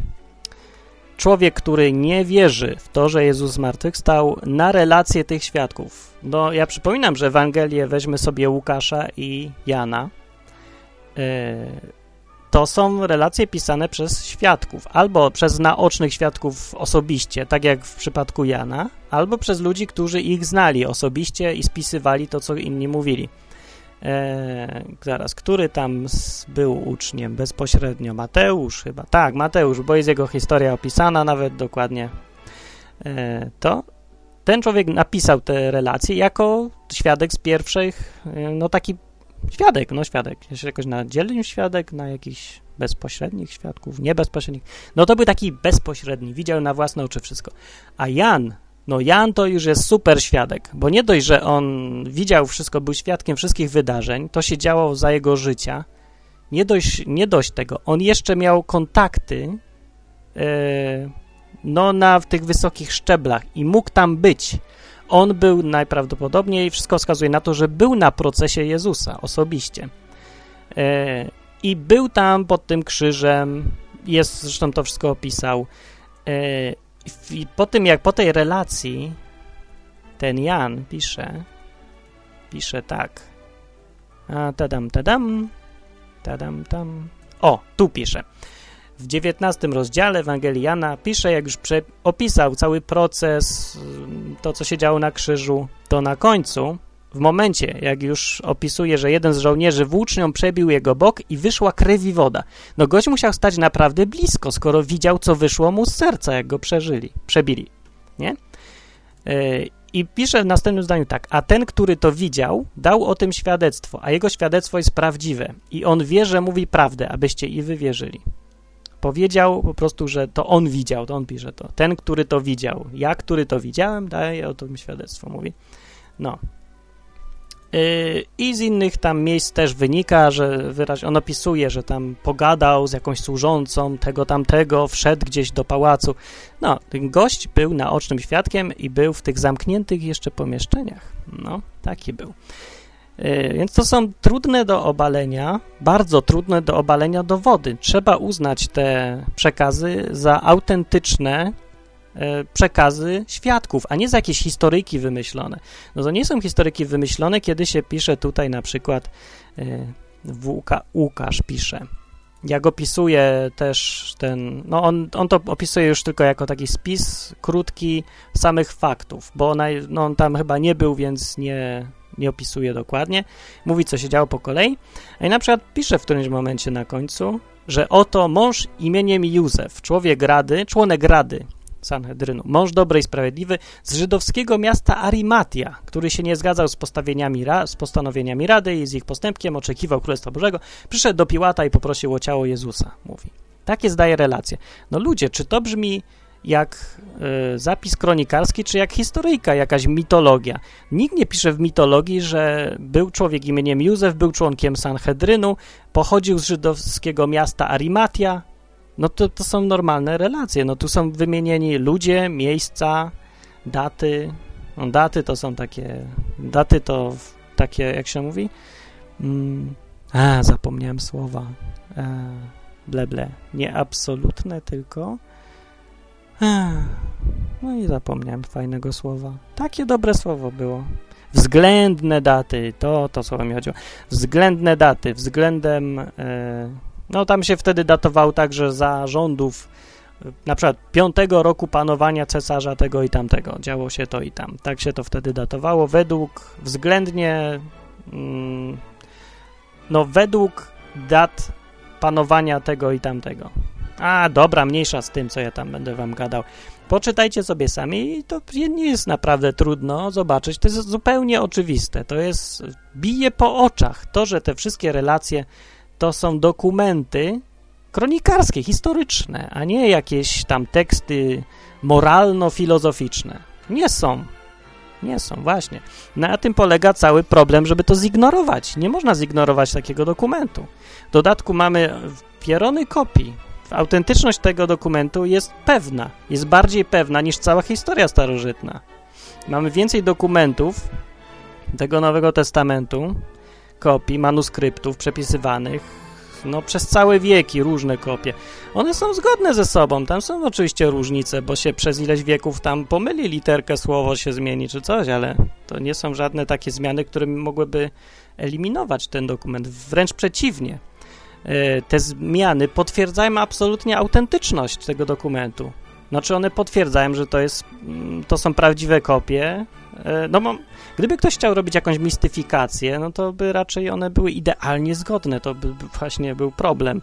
człowiek, który nie wierzy w to, że Jezus zmartwychwstał, na relacje tych świadków? No, ja przypominam, że Ewangelię weźmy sobie Łukasza i Jana. Yy, to są relacje pisane przez świadków, albo przez naocznych świadków osobiście, tak jak w przypadku Jana, albo przez ludzi, którzy ich znali osobiście i spisywali to, co inni mówili. Eee, zaraz, który tam był uczniem bezpośrednio? Mateusz chyba. Tak, Mateusz, bo jest jego historia opisana nawet dokładnie. Eee, to ten człowiek napisał te relacje jako świadek z pierwszych, e, no taki Świadek, no świadek. Jeszcze jakoś na dzielnym świadek, na jakichś bezpośrednich świadków, nie bezpośrednich. No to był taki bezpośredni, widział na własne oczy wszystko. A Jan, no Jan to już jest super świadek, bo nie dość, że on widział wszystko, był świadkiem wszystkich wydarzeń, to się działo za jego życia. Nie dość, nie dość tego, on jeszcze miał kontakty yy, no na w tych wysokich szczeblach i mógł tam być on był najprawdopodobniej, wszystko wskazuje na to, że był na procesie Jezusa osobiście. E, I był tam pod tym krzyżem, jest zresztą to wszystko opisał. E, I po tym, jak po tej relacji ten Jan pisze, pisze tak. A, tadam, tadam, tadam, tam. O, tu pisze w XIX rozdziale Ewangelii Jana pisze, jak już opisał cały proces, to co się działo na krzyżu, to na końcu, w momencie, jak już opisuje, że jeden z żołnierzy włócznią przebił jego bok i wyszła krew i woda. No gość musiał stać naprawdę blisko, skoro widział, co wyszło mu z serca, jak go przeżyli, przebili, nie? Yy, I pisze w następnym zdaniu tak, a ten, który to widział, dał o tym świadectwo, a jego świadectwo jest prawdziwe i on wie, że mówi prawdę, abyście i wy wierzyli powiedział po prostu, że to on widział, to on pisze to. Ten, który to widział. Ja, który to widziałem, daje o tym świadectwo, mówi. No. Yy, I z innych tam miejsc też wynika, że wyraźnie on opisuje, że tam pogadał z jakąś służącą tego tamtego, wszedł gdzieś do pałacu. No, ten gość był naocznym świadkiem i był w tych zamkniętych jeszcze pomieszczeniach. No, taki był. Yy, więc to są trudne do obalenia, bardzo trudne do obalenia dowody. Trzeba uznać te przekazy za autentyczne przekazy świadków, a nie za jakieś historyjki wymyślone. No to nie są historyki wymyślone, kiedy się pisze tutaj na przykład yy, Łuka, Łukasz pisze. Jak opisuje też ten, no on, on to opisuje już tylko jako taki spis krótki samych faktów, bo no on tam chyba nie był, więc nie, nie opisuje dokładnie. Mówi, co się działo po kolei. I na przykład pisze w którymś momencie na końcu, że oto mąż imieniem Józef, człowiek rady, członek rady Sanhedrynu, mąż dobry i sprawiedliwy z żydowskiego miasta Arimatia, który się nie zgadzał z, postawieniami, z postanowieniami rady i z ich postępkiem, oczekiwał Królestwa Bożego, przyszedł do Piłata i poprosił o ciało Jezusa, mówi. Takie zdaje relacje. No ludzie, czy to brzmi jak y, zapis kronikarski, czy jak historyjka, jakaś mitologia. Nikt nie pisze w mitologii, że był człowiek imieniem Józef, był członkiem Sanhedrynu, pochodził z żydowskiego miasta Arimatia. No to, to są normalne relacje. No tu są wymienieni ludzie, miejsca, daty. No daty to są takie, daty to takie, jak się mówi? Mm, a, zapomniałem słowa. E, ble, ble. Nie absolutne, tylko no i zapomniałem fajnego słowa. Takie dobre słowo było. Względne daty, to, to słowo mi chodziło. Względne daty, względem, e, no tam się wtedy datował także za rządów, e, na przykład piątego roku panowania cesarza tego i tamtego, działo się to i tam. Tak się to wtedy datowało, według względnie, mm, no według dat panowania tego i tamtego. A, dobra, mniejsza z tym, co ja tam będę wam gadał. Poczytajcie sobie sami i to nie jest naprawdę trudno zobaczyć. To jest zupełnie oczywiste. To jest, bije po oczach. To, że te wszystkie relacje to są dokumenty kronikarskie, historyczne, a nie jakieś tam teksty moralno-filozoficzne. Nie są. Nie są, właśnie. Na tym polega cały problem, żeby to zignorować. Nie można zignorować takiego dokumentu. W dodatku mamy pierony kopii autentyczność tego dokumentu jest pewna, jest bardziej pewna niż cała historia starożytna. Mamy więcej dokumentów tego Nowego Testamentu, kopii, manuskryptów przepisywanych, no przez całe wieki różne kopie. One są zgodne ze sobą, tam są oczywiście różnice, bo się przez ileś wieków tam pomyli literkę, słowo się zmieni czy coś, ale to nie są żadne takie zmiany, które mogłyby eliminować ten dokument, wręcz przeciwnie. E, te zmiany potwierdzają absolutnie autentyczność tego dokumentu. Znaczy one potwierdzają, że to jest, mm, to są prawdziwe kopie. E, no gdyby ktoś chciał robić jakąś mistyfikację, no to by raczej one były idealnie zgodne, to by właśnie był problem.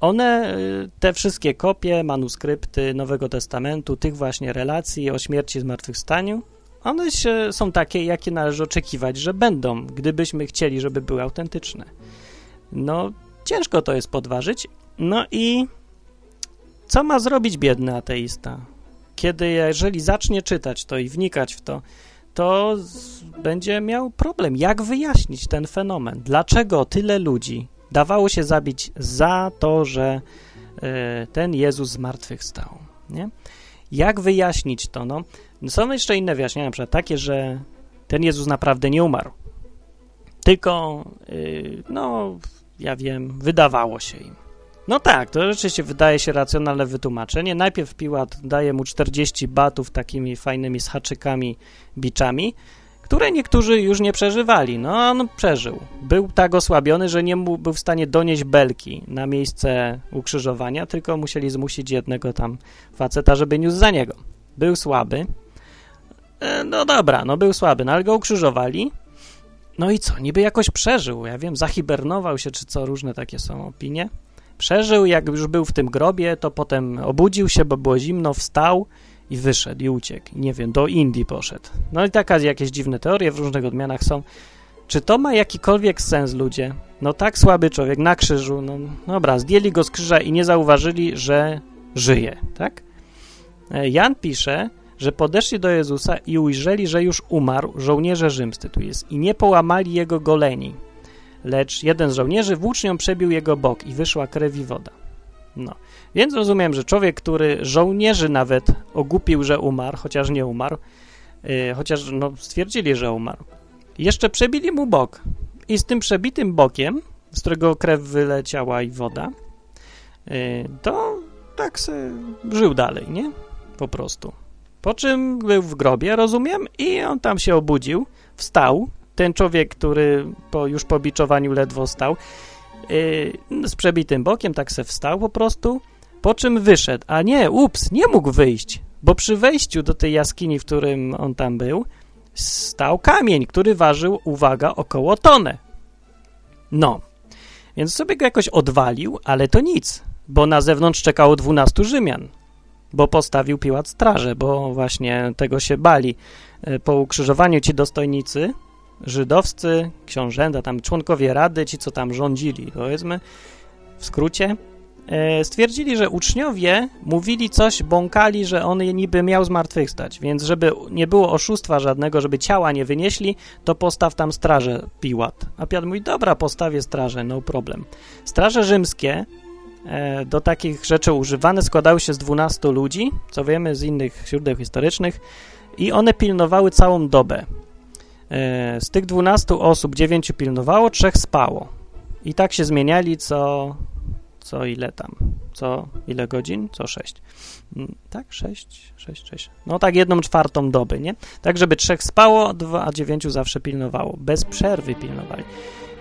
One, e, te wszystkie kopie, manuskrypty Nowego Testamentu, tych właśnie relacji o śmierci i zmartwychwstaniu, one się, są takie, jakie należy oczekiwać, że będą, gdybyśmy chcieli, żeby były autentyczne. No, Ciężko to jest podważyć. No i co ma zrobić biedny ateista? Kiedy, jeżeli zacznie czytać to i wnikać w to, to będzie miał problem. Jak wyjaśnić ten fenomen? Dlaczego tyle ludzi dawało się zabić za to, że y, ten Jezus zmartwychwstał? Nie? Jak wyjaśnić to? No, są jeszcze inne wyjaśnienia, na przykład takie, że ten Jezus naprawdę nie umarł. Tylko, y, no, ja wiem, wydawało się im. No tak, to rzeczywiście wydaje się racjonalne wytłumaczenie. Najpierw Piłat daje mu 40 batów takimi fajnymi z haczykami, biczami, które niektórzy już nie przeżywali. No on przeżył. Był tak osłabiony, że nie był w stanie donieść belki na miejsce ukrzyżowania, tylko musieli zmusić jednego tam faceta, żeby niósł za niego. Był słaby. E, no dobra, no był słaby, no ale go ukrzyżowali no i co, niby jakoś przeżył, ja wiem, zahibernował się, czy co, różne takie są opinie. Przeżył, jak już był w tym grobie, to potem obudził się, bo było zimno, wstał i wyszedł i uciekł. Nie wiem, do Indii poszedł. No i taka jakieś dziwne teorie w różnych odmianach są. Czy to ma jakikolwiek sens, ludzie? No tak słaby człowiek na krzyżu, no dobra, zdjęli go z krzyża i nie zauważyli, że żyje, tak? E, Jan pisze, że podeszli do Jezusa i ujrzeli, że już umarł, żołnierze rzymscy tu jest, i nie połamali jego goleni. Lecz jeden z żołnierzy włócznią przebił jego bok i wyszła krew i woda. No, więc rozumiem, że człowiek, który żołnierzy nawet ogupił, że umarł, chociaż nie umarł, yy, chociaż no, stwierdzili, że umarł, Jeszcze przebili mu bok. I z tym przebitym bokiem, z którego krew wyleciała i woda, y, to tak se żył dalej, nie? Po prostu. Po czym był w grobie, rozumiem, i on tam się obudził, wstał. Ten człowiek, który po, już po biczowaniu ledwo stał, yy, z przebitym bokiem, tak se wstał po prostu, po czym wyszedł. A nie, ups, nie mógł wyjść, bo przy wejściu do tej jaskini, w którym on tam był, stał kamień, który ważył, uwaga, około tonę. No, więc sobie go jakoś odwalił, ale to nic, bo na zewnątrz czekało 12 Rzymian, bo postawił Piłat strażę, bo właśnie tego się bali. E, po ukrzyżowaniu ci dostojnicy, żydowscy, książęta, tam członkowie rady, ci co tam rządzili, powiedzmy, w skrócie, E, stwierdzili, że uczniowie mówili coś, bąkali, że on niby miał zmartwychwstać, więc żeby nie było oszustwa żadnego, żeby ciała nie wynieśli, to postaw tam strażę Piłat. A Piłat mówi, dobra, postawię strażę, no problem. Straże rzymskie e, do takich rzeczy używane składały się z 12 ludzi, co wiemy z innych źródeł historycznych, i one pilnowały całą dobę. E, z tych 12 osób 9 pilnowało, 3 spało. I tak się zmieniali co co ile tam, co ile godzin, co sześć. Mm, tak, sześć, sześć, sześć. No tak jedną czwartą doby, nie? Tak, żeby trzech spało, dwa, a dziewięciu zawsze pilnowało. Bez przerwy pilnowali.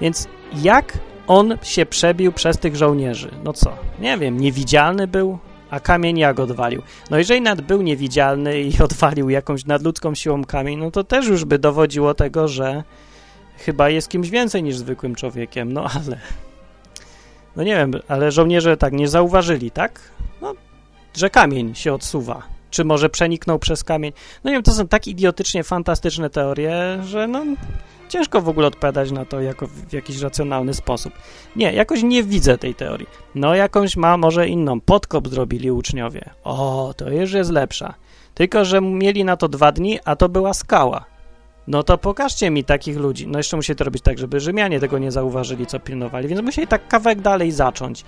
Więc jak on się przebił przez tych żołnierzy? No co? Nie wiem, niewidzialny był, a kamień jak odwalił? No jeżeli nad był niewidzialny i odwalił jakąś nadludzką siłą kamień, no to też już by dowodziło tego, że chyba jest kimś więcej niż zwykłym człowiekiem, no ale no nie wiem, ale żołnierze tak nie zauważyli, tak? No, że kamień się odsuwa. Czy może przeniknął przez kamień? No nie wiem, to są tak idiotycznie fantastyczne teorie, że no ciężko w ogóle odpowiadać na to jako w jakiś racjonalny sposób. Nie, jakoś nie widzę tej teorii. No jakąś ma może inną. Podkop zrobili uczniowie. O, to już jest lepsza. Tylko, że mieli na to dwa dni, a to była skała. No to pokażcie mi takich ludzi. No jeszcze musi to robić tak, żeby Rzymianie tego nie zauważyli, co pilnowali, więc musieli tak kawałek dalej zacząć.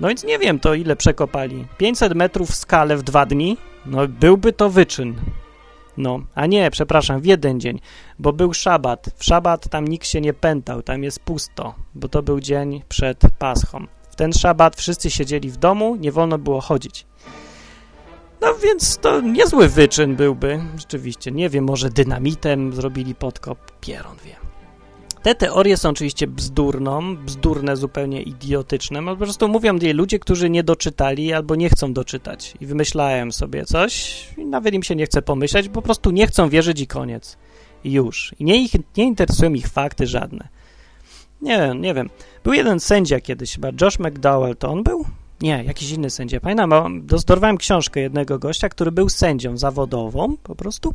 No więc nie wiem, to ile przekopali. 500 metrów w skalę w dwa dni? No byłby to wyczyn. No, a nie, przepraszam, w jeden dzień, bo był szabat. W szabat tam nikt się nie pętał, tam jest pusto, bo to był dzień przed Paschą. W ten szabat wszyscy siedzieli w domu, nie wolno było chodzić. No więc to niezły wyczyn byłby, rzeczywiście. Nie wiem, może dynamitem zrobili podkop, pieron wie. Te teorie są oczywiście bzdurną, bzdurne, zupełnie idiotyczne. Po prostu mówią je ludzie, którzy nie doczytali albo nie chcą doczytać i wymyślają sobie coś i nawet im się nie chce pomyśleć, po prostu nie chcą wierzyć i koniec. I już. I nie, ich, nie interesują ich fakty żadne. Nie wiem, nie wiem. Był jeden sędzia kiedyś chyba, Josh McDowell, to on był? Nie, jakiś inny sędzia. Pamiętam, dorwałem książkę jednego gościa, który był sędzią zawodową po prostu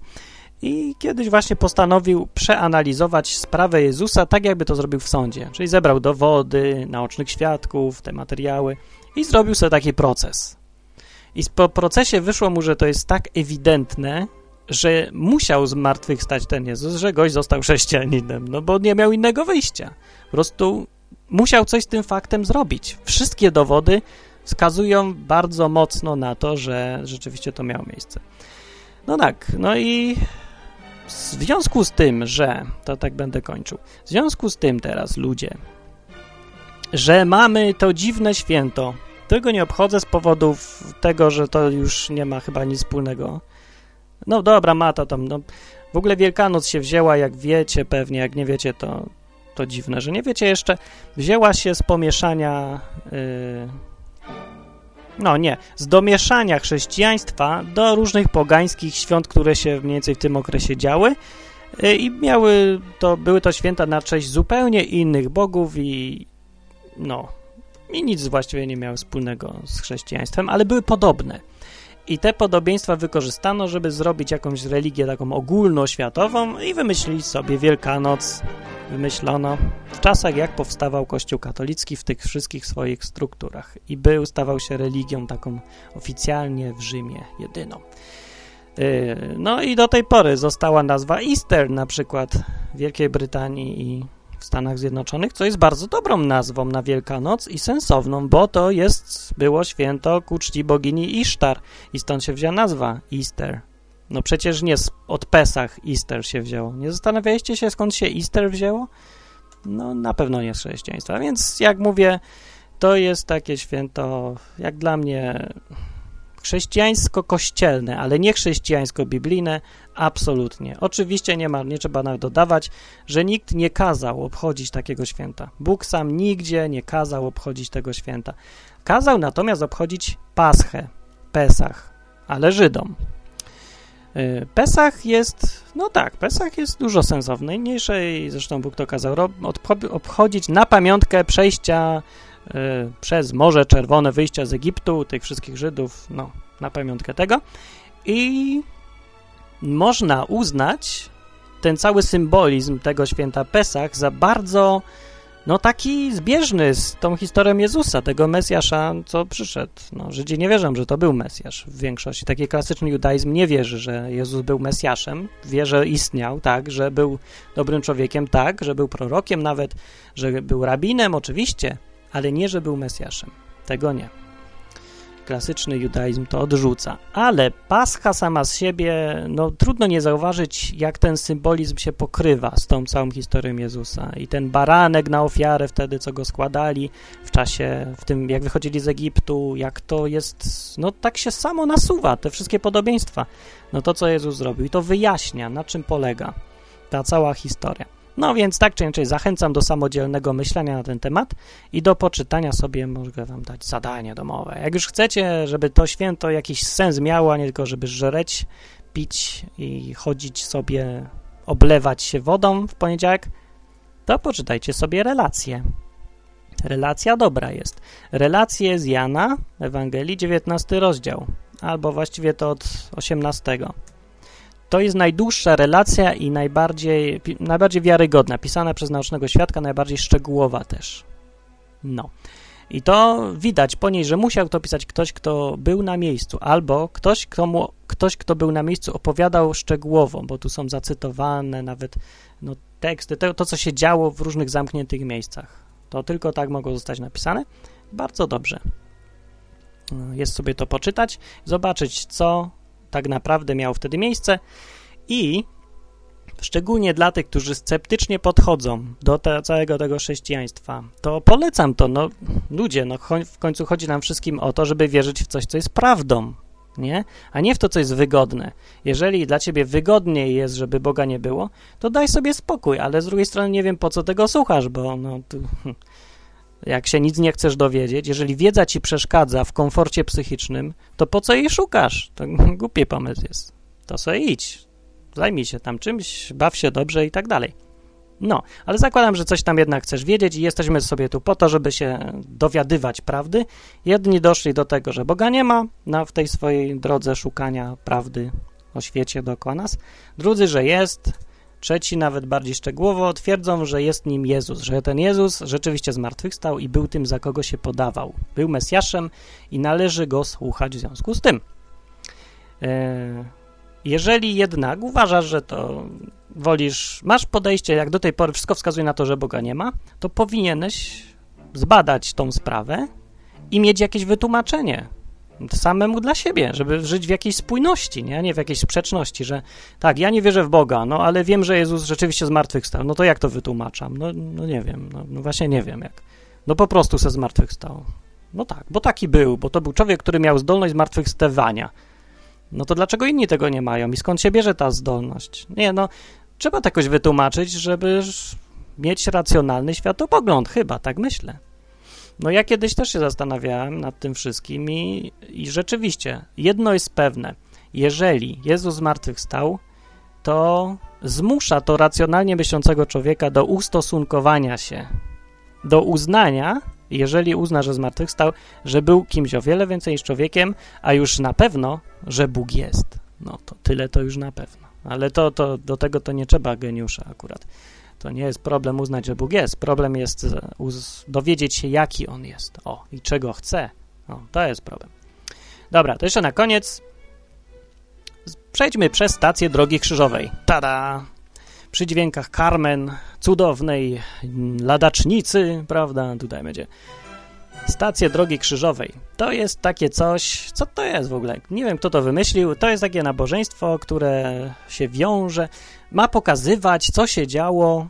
i kiedyś właśnie postanowił przeanalizować sprawę Jezusa tak, jakby to zrobił w sądzie. Czyli zebrał dowody, naocznych świadków, te materiały i zrobił sobie taki proces. I po procesie wyszło mu, że to jest tak ewidentne, że musiał zmartwychwstać ten Jezus, że gość został chrześcijaninem, no bo nie miał innego wyjścia. Po prostu musiał coś z tym faktem zrobić. Wszystkie dowody wskazują bardzo mocno na to, że rzeczywiście to miało miejsce. No tak, no i w związku z tym, że, to tak będę kończył, w związku z tym teraz ludzie, że mamy to dziwne święto, tego nie obchodzę z powodu tego, że to już nie ma chyba nic wspólnego. No dobra, ma to tam, no, w ogóle Wielkanoc się wzięła, jak wiecie pewnie, jak nie wiecie, to, to dziwne, że nie wiecie jeszcze, wzięła się z pomieszania yy, no nie, z domieszania chrześcijaństwa do różnych pogańskich świąt, które się mniej więcej w tym okresie działy y, i miały to, były to święta na cześć zupełnie innych bogów i no, i nic właściwie nie miały wspólnego z chrześcijaństwem, ale były podobne. I te podobieństwa wykorzystano, żeby zrobić jakąś religię taką ogólnoświatową i wymyślić sobie Wielkanoc, wymyślono w czasach, jak powstawał Kościół katolicki w tych wszystkich swoich strukturach i był, stawał się religią taką oficjalnie w Rzymie jedyną. Y, no i do tej pory została nazwa Easter na przykład w Wielkiej Brytanii i Stanach Zjednoczonych, co jest bardzo dobrą nazwą na Wielkanoc i sensowną, bo to jest, było święto ku czci bogini Isztar i stąd się wzięła nazwa Easter. No przecież nie od Pesach Easter się wzięło. Nie zastanawialiście się, skąd się Easter wzięło? No na pewno nie z chrześcijaństwa. Więc jak mówię, to jest takie święto, jak dla mnie, chrześcijańsko-kościelne, ale nie chrześcijańsko-biblijne, absolutnie. Oczywiście nie ma, nie trzeba nawet dodawać, że nikt nie kazał obchodzić takiego święta. Bóg sam nigdzie nie kazał obchodzić tego święta. Kazał natomiast obchodzić Paschę, Pesach, ale Żydom. Y, Pesach jest, no tak, Pesach jest dużo sensowniejsze i zresztą Bóg to kazał obchodzić na pamiątkę przejścia przez Morze Czerwone, wyjścia z Egiptu, tych wszystkich Żydów, no, na pamiątkę tego. I można uznać ten cały symbolizm tego święta Pesach za bardzo no taki zbieżny z tą historią Jezusa, tego Mesjasza, co przyszedł. No, Żydzi nie wierzą, że to był Mesjasz w większości. Taki klasyczny judaizm nie wierzy, że Jezus był Mesjaszem. Wie, że istniał, tak, że był dobrym człowiekiem, tak, że był prorokiem nawet, że był rabinem, oczywiście, ale nie, że był Mesjaszem. Tego nie klasyczny judaizm to odrzuca. Ale Pascha sama z siebie, no trudno nie zauważyć, jak ten symbolizm się pokrywa z tą całą historią Jezusa. I ten baranek na ofiarę wtedy, co go składali w czasie, w tym jak wychodzili z Egiptu, jak to jest, no tak się samo nasuwa, te wszystkie podobieństwa. No to, co Jezus zrobił i to wyjaśnia, na czym polega ta cała historia. No więc tak czy inaczej zachęcam do samodzielnego myślenia na ten temat i do poczytania sobie, mogę wam dać zadanie domowe. Jak już chcecie, żeby to święto jakiś sens miało, a nie tylko żeby żreć, pić i chodzić sobie, oblewać się wodą w poniedziałek, to poczytajcie sobie relacje. Relacja dobra jest. Relacje z Jana, Ewangelii, 19 rozdział, albo właściwie to od 18 to jest najdłuższa relacja i najbardziej, najbardziej wiarygodna, pisana przez naocznego świadka, najbardziej szczegółowa też. No. I to widać po niej, że musiał to pisać ktoś, kto był na miejscu, albo ktoś, komu, ktoś, kto był na miejscu, opowiadał szczegółowo, bo tu są zacytowane nawet no, teksty, to, to, co się działo w różnych zamkniętych miejscach. To tylko tak mogło zostać napisane. Bardzo dobrze. Jest sobie to poczytać, zobaczyć, co tak naprawdę miało wtedy miejsce i szczególnie dla tych, którzy sceptycznie podchodzą do te, całego tego chrześcijaństwa, to polecam to. No, ludzie, no, w końcu chodzi nam wszystkim o to, żeby wierzyć w coś, co jest prawdą, nie? A nie w to, co jest wygodne. Jeżeli dla ciebie wygodniej jest, żeby Boga nie było, to daj sobie spokój, ale z drugiej strony nie wiem, po co tego słuchasz, bo no, tu, jak się nic nie chcesz dowiedzieć, jeżeli wiedza ci przeszkadza w komforcie psychicznym, to po co jej szukasz? To głupi pomysł jest. To sobie idź, zajmij się tam czymś, baw się dobrze i tak dalej. No, ale zakładam, że coś tam jednak chcesz wiedzieć i jesteśmy sobie tu po to, żeby się dowiadywać prawdy. Jedni doszli do tego, że Boga nie ma na, w tej swojej drodze szukania prawdy o świecie dookoła nas. Drudzy, że jest, Trzeci, nawet bardziej szczegółowo, twierdzą, że jest nim Jezus, że ten Jezus rzeczywiście zmartwychwstał i był tym, za kogo się podawał. Był Mesjaszem i należy go słuchać w związku z tym. E, jeżeli jednak uważasz, że to wolisz, masz podejście, jak do tej pory wszystko wskazuje na to, że Boga nie ma, to powinieneś zbadać tą sprawę i mieć jakieś wytłumaczenie, samemu dla siebie, żeby żyć w jakiejś spójności, nie? nie w jakiejś sprzeczności, że tak, ja nie wierzę w Boga, no ale wiem, że Jezus rzeczywiście zmartwychwstał, no to jak to wytłumaczam? No, no nie wiem, no, no właśnie nie wiem jak. No po prostu se zmartwychwstał. No tak, bo taki był, bo to był człowiek, który miał zdolność zmartwychwstawania. No to dlaczego inni tego nie mają i skąd się bierze ta zdolność? Nie, no trzeba to jakoś wytłumaczyć, żeby mieć racjonalny światopogląd, chyba, tak myślę. No ja kiedyś też się zastanawiałem nad tym wszystkim i, i rzeczywiście jedno jest pewne. Jeżeli Jezus zmartwychwstał, to zmusza to racjonalnie myślącego człowieka do ustosunkowania się, do uznania, jeżeli uzna, że zmartwychwstał, że był kimś o wiele więcej niż człowiekiem, a już na pewno, że Bóg jest. No to tyle to już na pewno. Ale to, to do tego to nie trzeba geniusza akurat. To nie jest problem uznać, że Bóg jest. Problem jest dowiedzieć się, jaki On jest. O, i czego chce. O, to jest problem. Dobra, to jeszcze na koniec przejdźmy przez stację Drogi Krzyżowej. Tada! Przy dźwiękach Carmen, cudownej ladacznicy, prawda? Tutaj będzie Stacje drogi krzyżowej. To jest takie coś, co to jest w ogóle? Nie wiem, kto to wymyślił. To jest takie nabożeństwo, które się wiąże, ma pokazywać, co się działo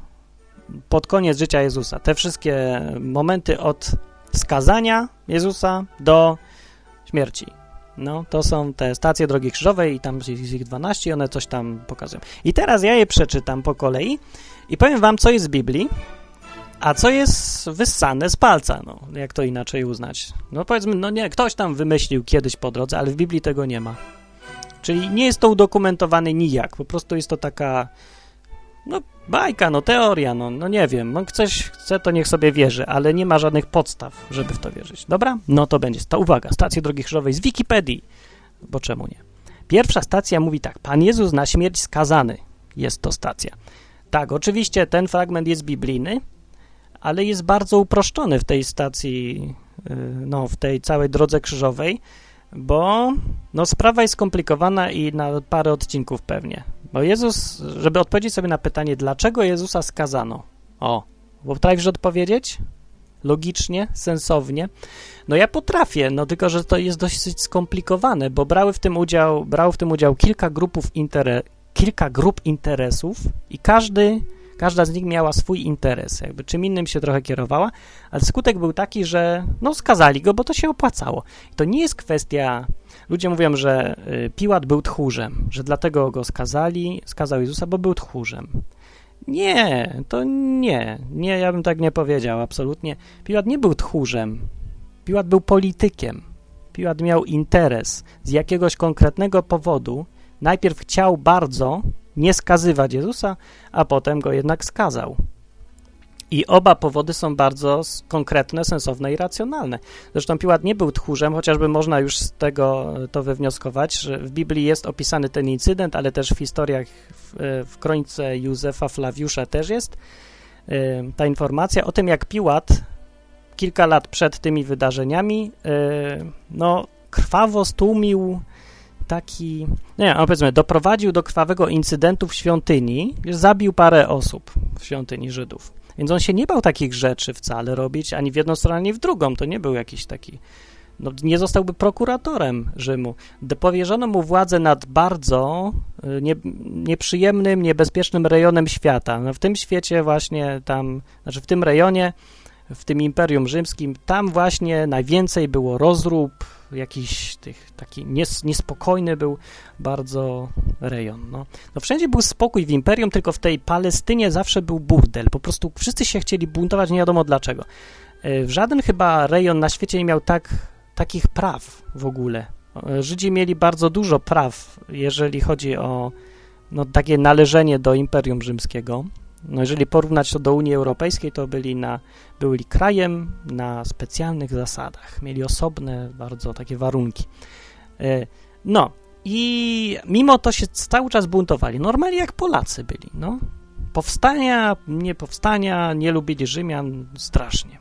pod koniec życia Jezusa. Te wszystkie momenty od skazania Jezusa do śmierci. No, to są te stacje drogi krzyżowej i tam jest ich 12 i one coś tam pokazują. I teraz ja je przeczytam po kolei i powiem wam, co jest w Biblii, a co jest wyssane z palca, no, jak to inaczej uznać. No powiedzmy, no nie, ktoś tam wymyślił kiedyś po drodze, ale w Biblii tego nie ma. Czyli nie jest to udokumentowane nijak, po prostu jest to taka, no bajka, no teoria, no, no nie wiem, no ktoś chce, to niech sobie wierzy, ale nie ma żadnych podstaw, żeby w to wierzyć. Dobra? No to będzie, to uwaga, stacje drogi krzyżowej z Wikipedii, bo czemu nie? Pierwsza stacja mówi tak, Pan Jezus na śmierć skazany, jest to stacja. Tak, oczywiście ten fragment jest biblijny, ale jest bardzo uproszczony w tej stacji, y, no, w tej całej drodze krzyżowej, bo no, sprawa jest skomplikowana i na parę odcinków pewnie. Bo Jezus, żeby odpowiedzieć sobie na pytanie, dlaczego Jezusa skazano? O, potrafisz odpowiedzieć? Logicznie, sensownie? No ja potrafię, no tylko, że to jest dosyć skomplikowane, bo brały w tym udział, brało w tym udział kilka grupów intere, kilka grup interesów i każdy Każda z nich miała swój interes, jakby czym innym się trochę kierowała, ale skutek był taki, że no skazali go, bo to się opłacało. I to nie jest kwestia, ludzie mówią, że y, Piłat był tchórzem, że dlatego go skazali, skazał Jezusa, bo był tchórzem. Nie, to nie, nie, ja bym tak nie powiedział, absolutnie. Piłat nie był tchórzem, Piłat był politykiem. Piłat miał interes z jakiegoś konkretnego powodu. Najpierw chciał bardzo nie skazywać Jezusa, a potem go jednak skazał. I oba powody są bardzo konkretne, sensowne i racjonalne. Zresztą Piłat nie był tchórzem, chociażby można już z tego to wywnioskować, że w Biblii jest opisany ten incydent, ale też w historiach, w, w kronice Józefa Flawiusza też jest y, ta informacja o tym, jak Piłat kilka lat przed tymi wydarzeniami no, krwawo stłumił taki, nie wiem, powiedzmy, doprowadził do krwawego incydentu w świątyni, zabił parę osób w świątyni Żydów. Więc on się nie bał takich rzeczy wcale robić, ani w jedną stronę, ani w drugą. To nie był jakiś taki, no, nie zostałby prokuratorem Rzymu. Powierzono mu władzę nad bardzo y, nie, nieprzyjemnym, niebezpiecznym rejonem świata. No, w tym świecie właśnie tam, znaczy w tym rejonie, w tym Imperium Rzymskim, tam właśnie najwięcej było rozrób, jakiś tych, taki nies, niespokojny był bardzo rejon. No. no wszędzie był spokój w imperium, tylko w tej Palestynie zawsze był burdel. Po prostu wszyscy się chcieli buntować, nie wiadomo dlaczego. E, w żaden chyba rejon na świecie nie miał tak, takich praw w ogóle. Żydzi mieli bardzo dużo praw, jeżeli chodzi o no, takie należenie do Imperium Rzymskiego. No jeżeli porównać to do Unii Europejskiej, to byli, na, byli krajem na specjalnych zasadach. Mieli osobne bardzo takie warunki. E, no i mimo to się cały czas buntowali. Normalnie jak Polacy byli. No. Powstania, nie powstania, nie lubili Rzymian strasznie.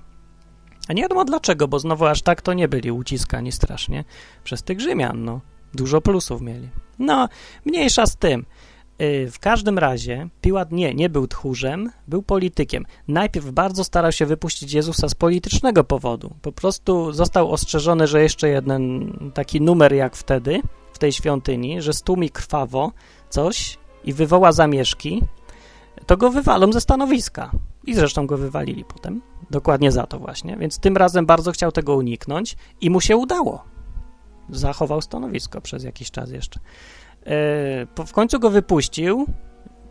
A nie wiadomo dlaczego, bo znowu aż tak to nie byli uciskani strasznie przez tych Rzymian. No. Dużo plusów mieli. No, mniejsza z tym. Y, w każdym razie Piłat nie, nie był tchórzem, był politykiem. Najpierw bardzo starał się wypuścić Jezusa z politycznego powodu. Po prostu został ostrzeżony, że jeszcze jeden taki numer jak wtedy w tej świątyni, że stłumi krwawo coś i wywoła zamieszki, to go wywalą ze stanowiska. I zresztą go wywalili potem. Dokładnie za to właśnie. Więc tym razem bardzo chciał tego uniknąć i mu się udało. Zachował stanowisko przez jakiś czas jeszcze. E, w końcu go wypuścił,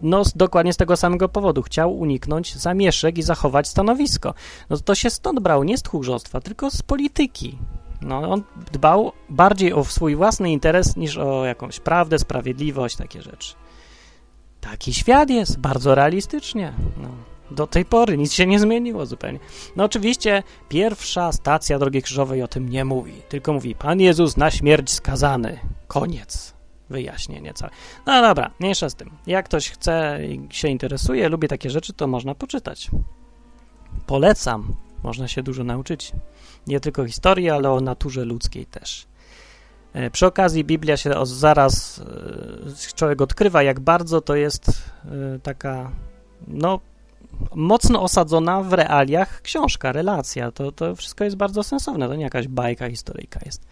no dokładnie z tego samego powodu. Chciał uniknąć zamieszek i zachować stanowisko. No to się stąd brał, nie z tchórzostwa, tylko z polityki. No, on dbał bardziej o swój własny interes niż o jakąś prawdę, sprawiedliwość, takie rzeczy. Taki świat jest, bardzo realistycznie. No, do tej pory nic się nie zmieniło zupełnie. No oczywiście pierwsza stacja Drogi Krzyżowej o tym nie mówi, tylko mówi Pan Jezus na śmierć skazany. Koniec wyjaśnienie całe. No dobra, mniejsza z tym. Jak ktoś chce i się interesuje, lubi takie rzeczy, to można poczytać. Polecam. Można się dużo nauczyć. Nie tylko historii, ale o naturze ludzkiej też. E, przy okazji Biblia się zaraz e, człowiek odkrywa, jak bardzo to jest e, taka, no, mocno osadzona w realiach książka, relacja. To, to wszystko jest bardzo sensowne, to nie jakaś bajka, historyjka jest.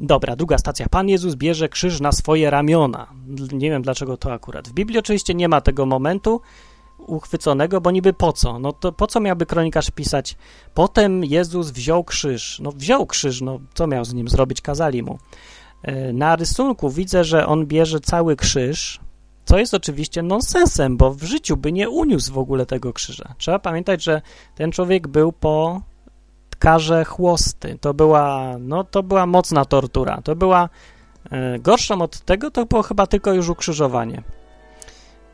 Dobra, druga stacja. Pan Jezus bierze krzyż na swoje ramiona. Nie wiem dlaczego to akurat. W Biblii oczywiście nie ma tego momentu uchwyconego, bo niby po co? No to po co miałby kronikarz pisać? Potem Jezus wziął krzyż. No wziął krzyż, no co miał z nim zrobić? Kazali mu. E, na rysunku widzę, że on bierze cały krzyż, co jest oczywiście nonsensem, bo w życiu by nie uniósł w ogóle tego krzyża. Trzeba pamiętać, że ten człowiek był po karze chłosty. To była, no, to była mocna tortura. To była e, gorszą od tego, to było chyba tylko już ukrzyżowanie.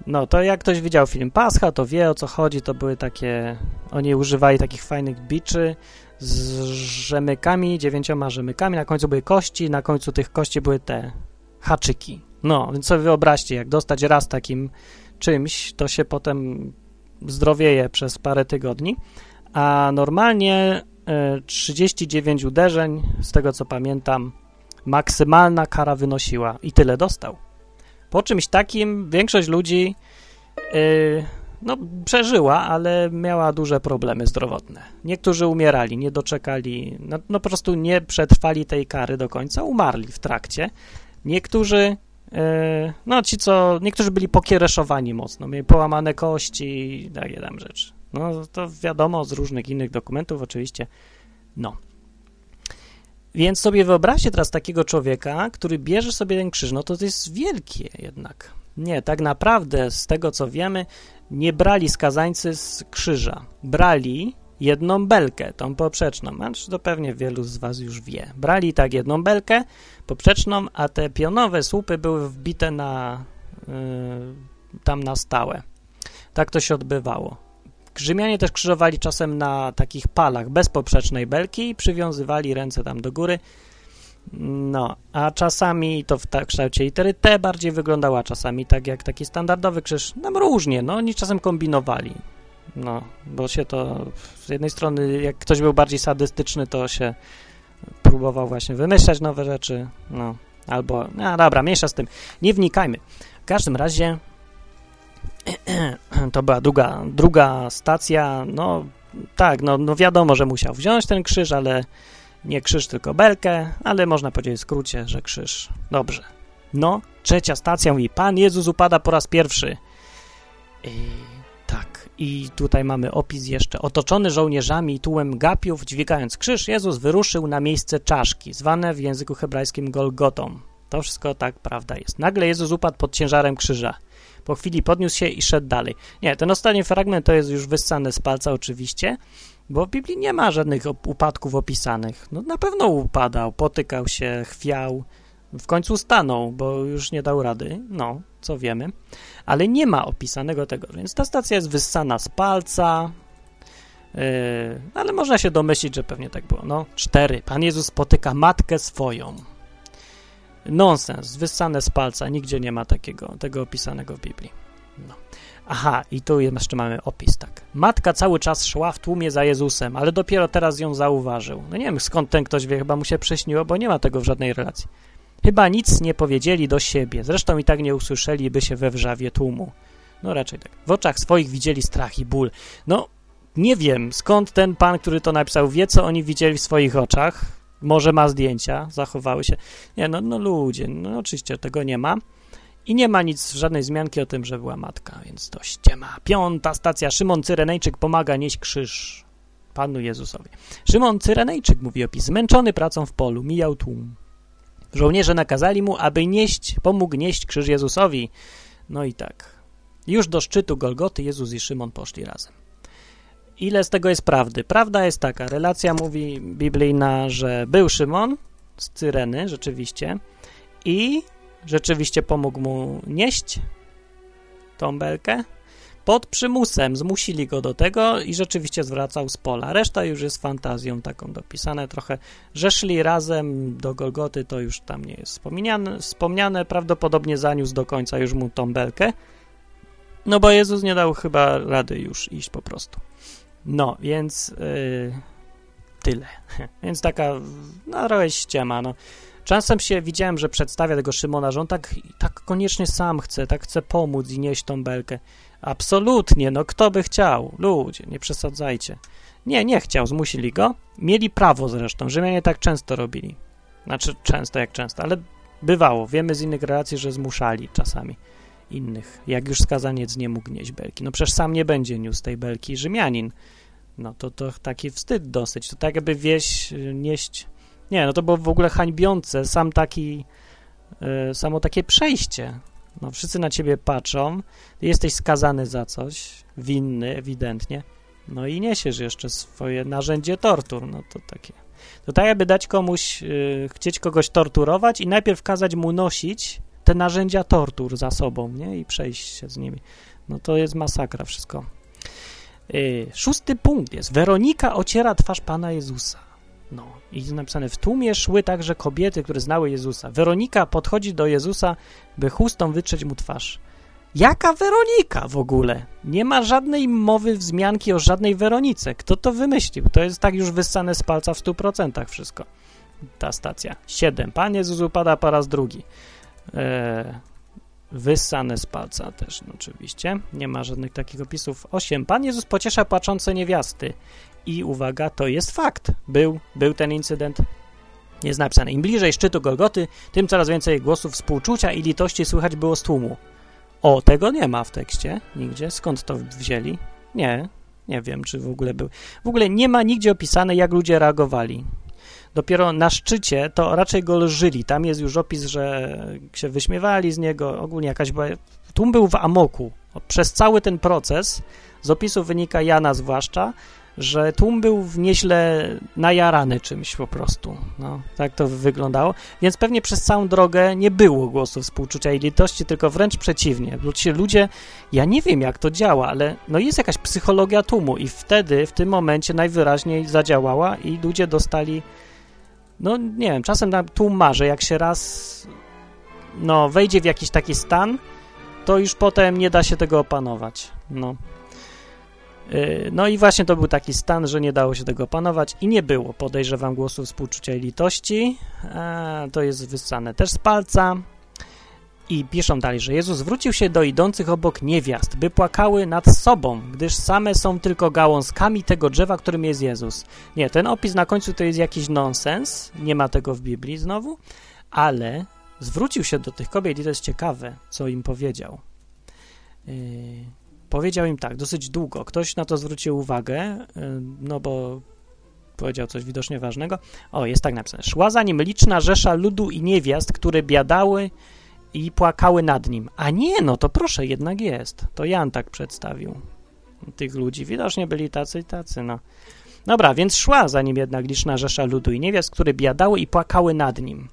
No, to jak ktoś widział film Pascha, to wie o co chodzi. To były takie, oni używali takich fajnych biczy z rzemykami, dziewięcioma rzemykami. Na końcu były kości, na końcu tych kości były te haczyki. No, więc sobie wyobraźcie, jak dostać raz takim czymś, to się potem zdrowieje przez parę tygodni, a normalnie 39 e, uderzeń, z tego co pamiętam, maksymalna kara wynosiła i tyle dostał. Po czymś takim większość ludzi yy, no, przeżyła, ale miała duże problemy zdrowotne. Niektórzy umierali, nie doczekali, no, no po prostu nie przetrwali tej kary do końca, umarli w trakcie. Niektórzy E, no ci co, niektórzy byli pokiereszowani mocno, mieli połamane kości i takie tam rzeczy. No to wiadomo z różnych innych dokumentów oczywiście, no. Więc sobie wyobraźcie teraz takiego człowieka, który bierze sobie ten krzyż, no to to jest wielkie jednak. Nie, tak naprawdę z tego co wiemy, nie brali skazańcy z krzyża. Brali jedną belkę, tą poprzeczną. Znaczy to pewnie wielu z was już wie. Brali tak jedną belkę poprzeczną, a te pionowe słupy były wbite na yy, tam na stałe. Tak to się odbywało. Rzymianie też krzyżowali czasem na takich palach bez poprzecznej belki i przywiązywali ręce tam do góry. No, a czasami to w kształcie litery T bardziej wyglądała, czasami tak jak taki standardowy krzyż. Tam różnie, no oni czasem kombinowali. No, bo się to z jednej strony, jak ktoś był bardziej sadystyczny, to się próbował właśnie wymyślać nowe rzeczy, no, albo, no dobra, mniejsza z tym, nie wnikajmy. W każdym razie to była druga, druga stacja, no tak, no, no wiadomo, że musiał wziąć ten krzyż, ale nie krzyż, tylko belkę, ale można powiedzieć w skrócie, że krzyż. Dobrze. No, trzecia stacja mówi, Pan Jezus upada po raz pierwszy. I tak, i tutaj mamy opis jeszcze. Otoczony żołnierzami i tłem gapiów, dźwigając krzyż, Jezus wyruszył na miejsce czaszki, zwane w języku hebrajskim Golgotą. To wszystko tak prawda jest. Nagle Jezus upadł pod ciężarem krzyża. Po chwili podniósł się i szedł dalej. Nie, ten ostatni fragment to jest już wyssane z palca oczywiście, bo w Biblii nie ma żadnych upadków opisanych. No na pewno upadał, potykał się, chwiał, w końcu stanął, bo już nie dał rady, no, co wiemy, ale nie ma opisanego tego, więc ta stacja jest wyssana z palca, yy, ale można się domyślić, że pewnie tak było. No, cztery. Pan Jezus spotyka matkę swoją. Nonsens, wyssane z palca, nigdzie nie ma takiego, tego opisanego w Biblii. No. Aha, i tu jeszcze mamy opis, tak. Matka cały czas szła w tłumie za Jezusem, ale dopiero teraz ją zauważył. No nie wiem, skąd ten ktoś wie, chyba mu się przyśniło, bo nie ma tego w żadnej relacji. Chyba nic nie powiedzieli do siebie, zresztą i tak nie usłyszeliby się we wrzawie tłumu. No raczej tak. W oczach swoich widzieli strach i ból. No, nie wiem, skąd ten pan, który to napisał, wie, co oni widzieli w swoich oczach. Może ma zdjęcia, zachowały się. Nie, no, no ludzie, no oczywiście tego nie ma. I nie ma nic, żadnej zmianki o tym, że była matka, więc to ściema. Piąta stacja. Szymon Cyrenejczyk pomaga nieść krzyż Panu Jezusowi. Szymon Cyrenejczyk, mówi opis, zmęczony pracą w polu, mijał tłum. Żołnierze nakazali mu, aby nieść, pomógł nieść krzyż Jezusowi. No i tak. Już do szczytu Golgoty Jezus i Szymon poszli razem. Ile z tego jest prawdy? Prawda jest taka, relacja mówi biblijna, że był Szymon z Cyreny, rzeczywiście, i rzeczywiście pomógł mu nieść tą belkę, pod przymusem zmusili go do tego i rzeczywiście zwracał z pola. Reszta już jest fantazją taką dopisane trochę, że szli razem do Golgoty, to już tam nie jest wspomniane, wspomniane prawdopodobnie zaniósł do końca już mu tą belkę, no bo Jezus nie dał chyba rady już iść po prostu. No, więc yy, tyle. Więc taka, no trochę ściema, no. Czasem się widziałem, że przedstawia tego Szymona, że on tak, tak koniecznie sam chce, tak chce pomóc i nieść tą belkę Absolutnie, no kto by chciał? Ludzie, nie przesadzajcie. Nie, nie chciał, zmusili go. Mieli prawo zresztą, Rzymianie tak często robili. Znaczy często jak często, ale bywało. Wiemy z innych relacji, że zmuszali czasami innych. Jak już skazaniec nie mógł nieść belki. No przecież sam nie będzie niósł tej belki Rzymianin. No to, to taki wstyd dosyć. To tak jakby wieś y, nieść... Nie, no to było w ogóle hańbiące. Sam taki... Yy, samo takie przejście. No wszyscy na ciebie patrzą. Jesteś skazany za coś. Winny ewidentnie. No i niesiesz jeszcze swoje narzędzie tortur. No to takie... To tak jakby dać komuś... Yy, chcieć kogoś torturować i najpierw kazać mu nosić te narzędzia tortur za sobą, nie? I przejść się z nimi. No to jest masakra wszystko. Yy, szósty punkt jest. Weronika ociera twarz Pana Jezusa. No i jest napisane, w tłumie szły także kobiety, które znały Jezusa. Weronika podchodzi do Jezusa, by chustą wytrzeć mu twarz. Jaka Weronika w ogóle? Nie ma żadnej mowy, wzmianki o żadnej Weronice. Kto to wymyślił? To jest tak już wyssane z palca w stu procentach wszystko. Ta stacja. Siedem. Pan Jezus upada po raz drugi. Eee, wyssane z palca też no, oczywiście. Nie ma żadnych takich opisów. 8. Pan Jezus pociesza płaczące niewiasty. I uwaga, to jest fakt. Był, był ten incydent. Jest napisane. Im bliżej szczytu Golgoty, tym coraz więcej głosów współczucia i litości słychać było z tłumu. O, tego nie ma w tekście nigdzie. Skąd to wzięli? Nie, nie wiem, czy w ogóle był. W ogóle nie ma nigdzie opisane, jak ludzie reagowali. Dopiero na szczycie to raczej go lżyli. Tam jest już opis, że się wyśmiewali z niego, ogólnie jakaś była... Tłum był w amoku. Przez cały ten proces, z opisu wynika Jana zwłaszcza, że tłum był w nieźle najarany czymś po prostu. No, tak to wyglądało. Więc pewnie przez całą drogę nie było głosu współczucia i litości, tylko wręcz przeciwnie. Ludzie, ludzie, ja nie wiem jak to działa, ale no jest jakaś psychologia tłumu i wtedy, w tym momencie najwyraźniej zadziałała i ludzie dostali no nie wiem, czasem tam tłum marzy, jak się raz no wejdzie w jakiś taki stan, to już potem nie da się tego opanować. No. Yy, no i właśnie to był taki stan, że nie dało się tego opanować i nie było, podejrzewam, głosu współczucia i litości. E, to jest wyssane też z palca. I piszą dalej, że Jezus zwrócił się do idących obok niewiast, by płakały nad sobą, gdyż same są tylko gałązkami tego drzewa, którym jest Jezus. Nie, ten opis na końcu to jest jakiś nonsens, nie ma tego w Biblii znowu, ale zwrócił się do tych kobiet i to jest ciekawe, co im powiedział. Yy, powiedział im tak, dosyć długo. Ktoś na to zwrócił uwagę, yy, no bo powiedział coś widocznie ważnego. O, jest tak napisane. Szła za nim liczna rzesza ludu i niewiast, które biadały i płakały nad nim. A nie, no to proszę, jednak jest. To Jan tak przedstawił tych ludzi. Widocznie byli tacy i tacy, no. Dobra, więc szła za nim jednak liczna rzesza ludu i niewiast, które biadały i płakały nad nim,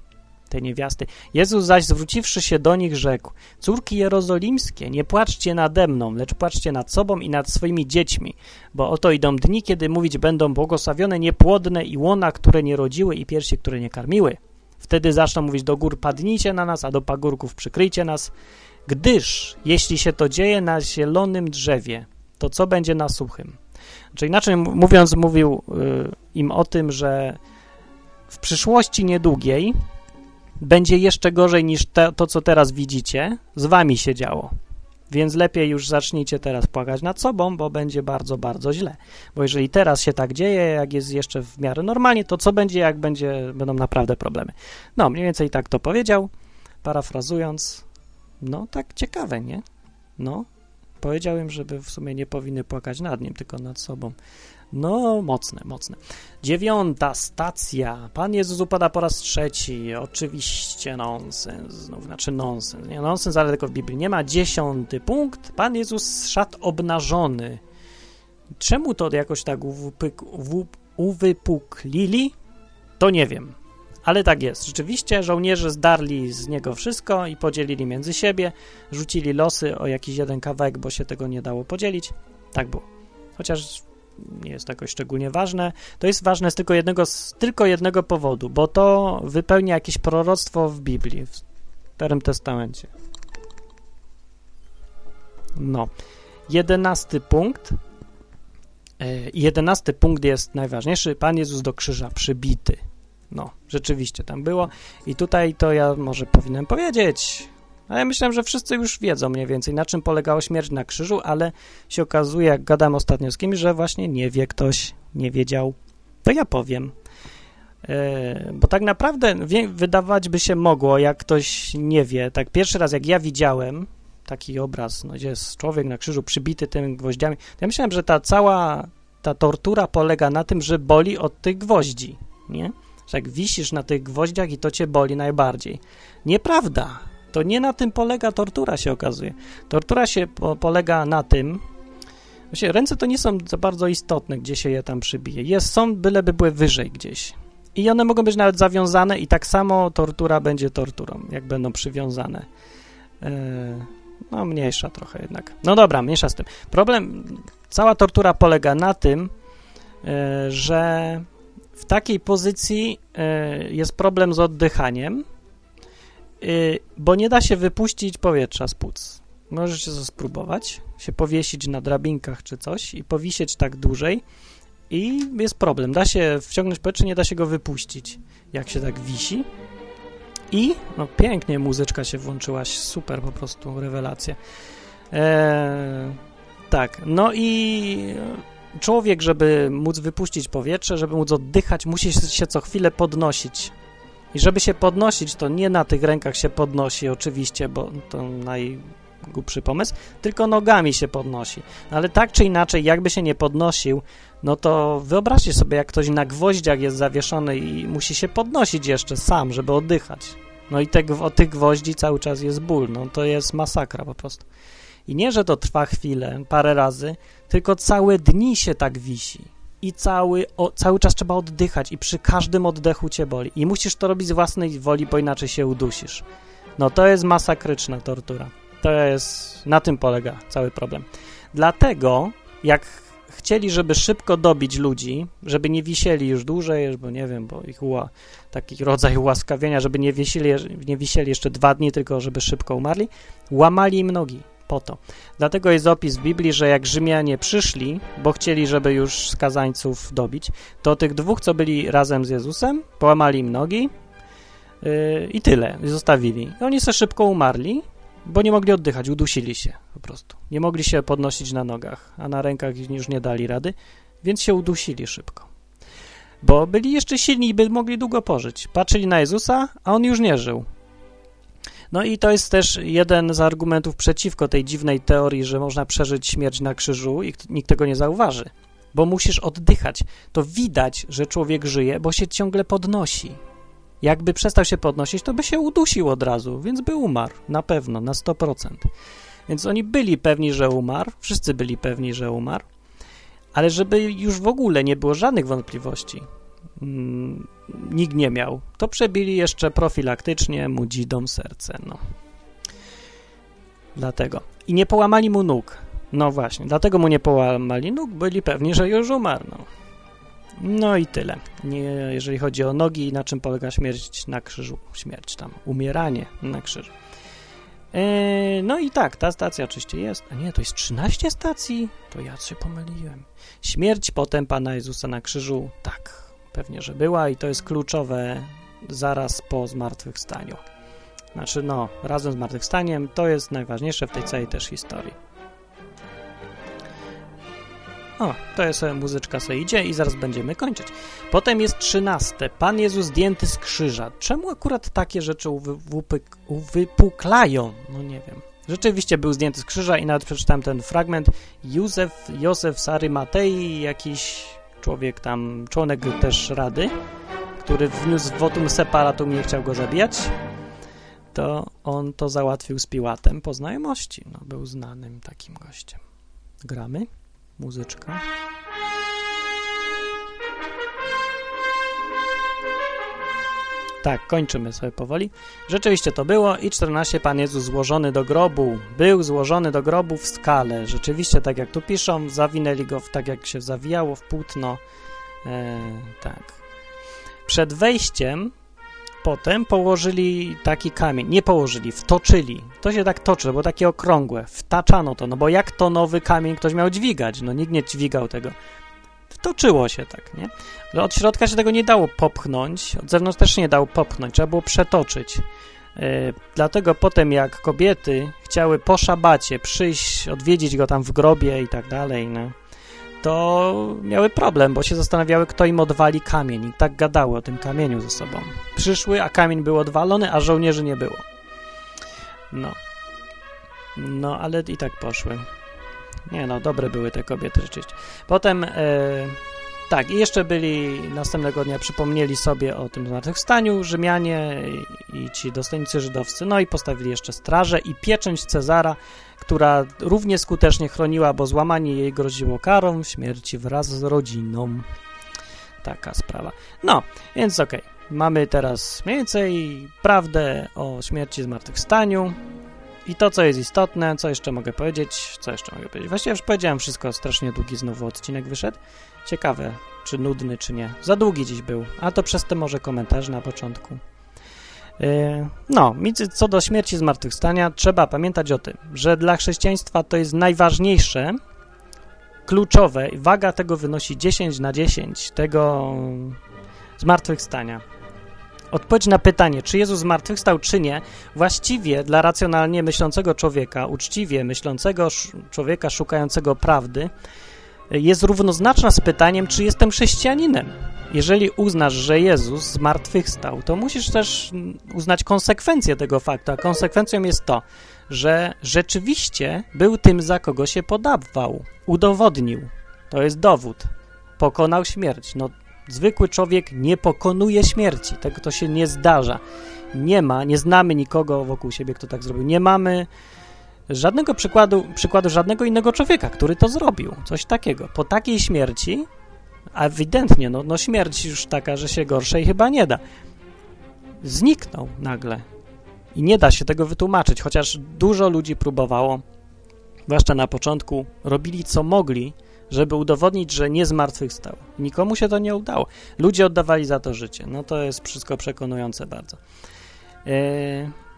te niewiasty. Jezus zaś zwróciwszy się do nich rzekł, córki jerozolimskie, nie płaczcie nade mną, lecz płaczcie nad sobą i nad swoimi dziećmi, bo oto idą dni, kiedy mówić będą błogosławione niepłodne i łona, które nie rodziły i piersi, które nie karmiły. Wtedy zaczną mówić do gór padnijcie na nas, a do pagórków przykryjcie nas, gdyż jeśli się to dzieje na zielonym drzewie, to co będzie na suchym? Czyli inaczej mówiąc, mówił y, im o tym, że w przyszłości niedługiej będzie jeszcze gorzej niż to, co teraz widzicie, z wami się działo. Więc lepiej już zacznijcie teraz płakać nad sobą, bo będzie bardzo, bardzo źle. Bo jeżeli teraz się tak dzieje, jak jest jeszcze w miarę normalnie, to co będzie, jak będzie, będą naprawdę problemy. No, mniej więcej tak to powiedział, parafrazując. No, tak ciekawe, nie? No, powiedział im, żeby w sumie nie powinny płakać nad nim, tylko nad sobą. No, mocne, mocne. Dziewiąta stacja. Pan Jezus upada po raz trzeci. Oczywiście nonsens. Znów, znaczy nonsens. Nie nonsens, ale tylko w Biblii. Nie ma dziesiąty punkt. Pan Jezus szat obnażony. Czemu to jakoś tak uwypuk, uwypuklili? To nie wiem. Ale tak jest. Rzeczywiście żołnierze zdarli z niego wszystko i podzielili między siebie. Rzucili losy o jakiś jeden kawałek, bo się tego nie dało podzielić. Tak było. Chociaż nie jest jakoś szczególnie ważne. To jest ważne z tylko jednego, z tylko jednego powodu, bo to wypełnia jakieś proroctwo w Biblii, w Starym Testamencie. No. Jedenasty punkt. E, jedenasty punkt jest najważniejszy. Pan Jezus do krzyża przybity. No, rzeczywiście tam było. I tutaj to ja może powinienem powiedzieć, A ja myślałem, że wszyscy już wiedzą mniej więcej, na czym polegała śmierć na krzyżu, ale się okazuje, jak gadam ostatnio z kimś, że właśnie nie wie ktoś, nie wiedział. To ja powiem. E, bo tak naprawdę wydawać by się mogło, jak ktoś nie wie. Tak pierwszy raz, jak ja widziałem taki obraz, no, gdzie jest człowiek na krzyżu przybity tymi gwoździami, to ja myślałem, że ta cała ta tortura polega na tym, że boli od tych gwoździ, nie? Że jak wisisz na tych gwoździach i to cię boli najbardziej. Nieprawda. To nie na tym polega tortura, się okazuje. Tortura się po, polega na tym, Właśnie ręce to nie są za bardzo istotne, gdzie się je tam przybije. Jest, są, byleby były wyżej gdzieś. I one mogą być nawet zawiązane i tak samo tortura będzie torturą, jak będą przywiązane. Yy, no mniejsza trochę jednak. No dobra, mniejsza z tym. Problem, cała tortura polega na tym, yy, że w takiej pozycji yy, jest problem z oddychaniem, bo nie da się wypuścić powietrza z płuc. Możecie to spróbować, się powiesić na drabinkach czy coś i powisieć tak dłużej i jest problem. Da się wciągnąć powietrze, nie da się go wypuścić, jak się tak wisi. I, no pięknie muzyczka się włączyłaś, super po prostu, rewelacja. Eee, tak, no i człowiek, żeby móc wypuścić powietrze, żeby móc oddychać, musi się co chwilę podnosić. I żeby się podnosić, to nie na tych rękach się podnosi oczywiście, bo to naj głupszy pomysł, tylko nogami się podnosi. Ale tak czy inaczej, jakby się nie podnosił, no to wyobraźcie sobie, jak ktoś na gwoździach jest zawieszony i musi się podnosić jeszcze sam, żeby oddychać. No i te, o tych gwoździ cały czas jest ból, no to jest masakra po prostu. I nie, że to trwa chwilę, parę razy, tylko całe dni się tak wisi. I cały, o, cały czas trzeba oddychać i przy każdym oddechu cię boli. I musisz to robić z własnej woli, bo inaczej się udusisz. No to jest masakryczna tortura. To jest, na tym polega cały problem. Dlatego, jak chcieli, żeby szybko dobić ludzi, żeby nie wisieli już dłużej, bo nie wiem, bo ich ła, taki rodzaj ułaskawienia, żeby nie wisieli, nie wisieli jeszcze dwa dni, tylko żeby szybko umarli, łamali im nogi po to. Dlatego jest opis w Biblii, że jak Rzymianie przyszli, bo chcieli, żeby już skazańców dobić, to tych dwóch, co byli razem z Jezusem, połamali im nogi yy, i tyle, zostawili. I oni sobie szybko umarli, bo nie mogli oddychać, udusili się po prostu. Nie mogli się podnosić na nogach, a na rękach już nie dali rady, więc się udusili szybko. Bo byli jeszcze silni i by mogli długo pożyć. Patrzyli na Jezusa, a on już nie żył. No i to jest też jeden z argumentów przeciwko tej dziwnej teorii, że można przeżyć śmierć na krzyżu i nikt tego nie zauważy. Bo musisz oddychać. To widać, że człowiek żyje, bo się ciągle podnosi. Jakby przestał się podnosić, to by się udusił od razu, więc by umarł, na pewno, na 100%. Więc oni byli pewni, że umarł, wszyscy byli pewni, że umarł, ale żeby już w ogóle nie było żadnych wątpliwości, mm, nikt nie miał, to przebili jeszcze profilaktycznie mu dzidą serce, no. Dlatego. I nie połamali mu nóg. No właśnie, dlatego mu nie połamali nóg, byli pewni, że już umarł, no. No i tyle. Nie, jeżeli chodzi o nogi, na czym polega śmierć na krzyżu. Śmierć tam, umieranie na krzyżu. E, no i tak, ta stacja oczywiście jest. A nie, to jest 13 stacji? To ja się pomyliłem. Śmierć potem Pana Jezusa na krzyżu, tak, pewnie, że była i to jest kluczowe zaraz po zmartwychwstaniu. Znaczy, no, razem z zmartwychwstaniem to jest najważniejsze w tej całej też historii. O, to jest sobie muzyczka sobie idzie i zaraz będziemy kończyć. Potem jest trzynaste. Pan Jezus zdjęty z krzyża. Czemu akurat takie rzeczy uwypuklają? No nie wiem. Rzeczywiście był zdjęty z krzyża i nawet przeczytałem ten fragment. Józef, Józef Sary Matei, jakiś człowiek tam, członek też Rady, który wniósł wotum separatum i nie chciał go zabijać, to on to załatwił z Piłatem po znajomości. No, był znanym takim gościem. Gramy? muzyczka. Tak, kończymy sobie powoli. Rzeczywiście to było i 14 Pan Jezus złożony do grobu. Był złożony do grobu w skale. Rzeczywiście, tak jak tu piszą, zawinęli go w, tak jak się zawijało w płótno. E, tak. Przed wejściem Potem położyli taki kamień, nie położyli, wtoczyli. To się tak toczy, bo takie okrągłe. Wtaczano to, no bo jak to nowy kamień ktoś miał dźwigać? No nikt nie dźwigał tego. Wtoczyło się tak, nie? No od środka się tego nie dało popchnąć, od zewnątrz też nie dało popchnąć, trzeba było przetoczyć. Dlatego potem jak kobiety chciały po szabacie przyjść, odwiedzić go tam w grobie i tak dalej, no, to miały problem, bo się zastanawiały, kto im odwali kamień i tak gadały o tym kamieniu ze sobą. Przyszły, a kamień był odwalony, a żołnierzy nie było. No. No, ale i tak poszły. Nie no, dobre były te kobiety rzeczywiście. Potem, e, tak, i jeszcze byli następnego dnia, przypomnieli sobie o tym zmartwychwstaniu Rzymianie i, i ci dostojnicy żydowscy, no i postawili jeszcze strażę i pieczęć Cezara, która równie skutecznie chroniła, bo złamanie jej groziło karą śmierci wraz z rodziną. Taka sprawa. No, więc okej. Okay. Mamy teraz mniej więcej prawdę o śmierci zmartwychwstaniu, i to, co jest istotne, co jeszcze mogę powiedzieć, co jeszcze mogę powiedzieć. Właściwie już powiedziałem wszystko, strasznie długi znowu odcinek wyszedł. Ciekawe, czy nudny, czy nie. Za długi dziś był, a to przez te może komentarz na początku. Yy, no, co do śmierci zmartwychwstania, trzeba pamiętać o tym, że dla chrześcijaństwa to jest najważniejsze, kluczowe, waga tego wynosi 10 na 10, tego zmartwychwstania. Odpowiedź na pytanie, czy Jezus zmartwychwstał, czy nie, właściwie dla racjonalnie myślącego człowieka, uczciwie myślącego człowieka szukającego prawdy, jest równoznaczna z pytaniem, czy jestem chrześcijaninem. Jeżeli uznasz, że Jezus zmartwychwstał, to musisz też uznać konsekwencję tego faktu, a konsekwencją jest to, że rzeczywiście był tym, za kogo się podawał, udowodnił. To jest dowód. Pokonał śmierć. No, Zwykły człowiek nie pokonuje śmierci. Tego to się nie zdarza. Nie ma, nie znamy nikogo wokół siebie, kto tak zrobił. Nie mamy żadnego przykładu, przykładu żadnego innego człowieka, który to zrobił. Coś takiego. Po takiej śmierci, ewidentnie, no, no śmierć już taka, że się gorszej chyba nie da. Zniknął nagle. I nie da się tego wytłumaczyć, chociaż dużo ludzi próbowało, zwłaszcza na początku, robili co mogli, żeby udowodnić, że nie zmartwychwstał. Nikomu się to nie udało. Ludzie oddawali za to życie. No to jest wszystko przekonujące bardzo. Yy,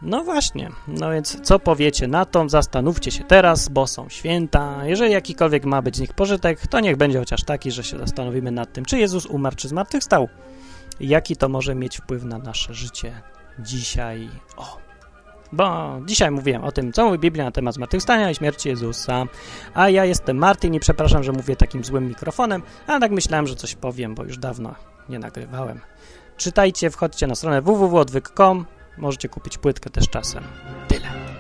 no właśnie, no więc co powiecie na to? Zastanówcie się teraz, bo są święta. Jeżeli jakikolwiek ma być z nich pożytek, to niech będzie chociaż taki, że się zastanowimy nad tym, czy Jezus umarł, czy zmartwychwstał. Jaki to może mieć wpływ na nasze życie dzisiaj. O! Bo dzisiaj mówiłem o tym, co mówi Biblia na temat zmartwychwstania i śmierci Jezusa, a ja jestem Martin i przepraszam, że mówię takim złym mikrofonem, ale tak myślałem, że coś powiem, bo już dawno nie nagrywałem. Czytajcie, wchodźcie na stronę www.odwyk.com, możecie kupić płytkę też czasem. Tyle.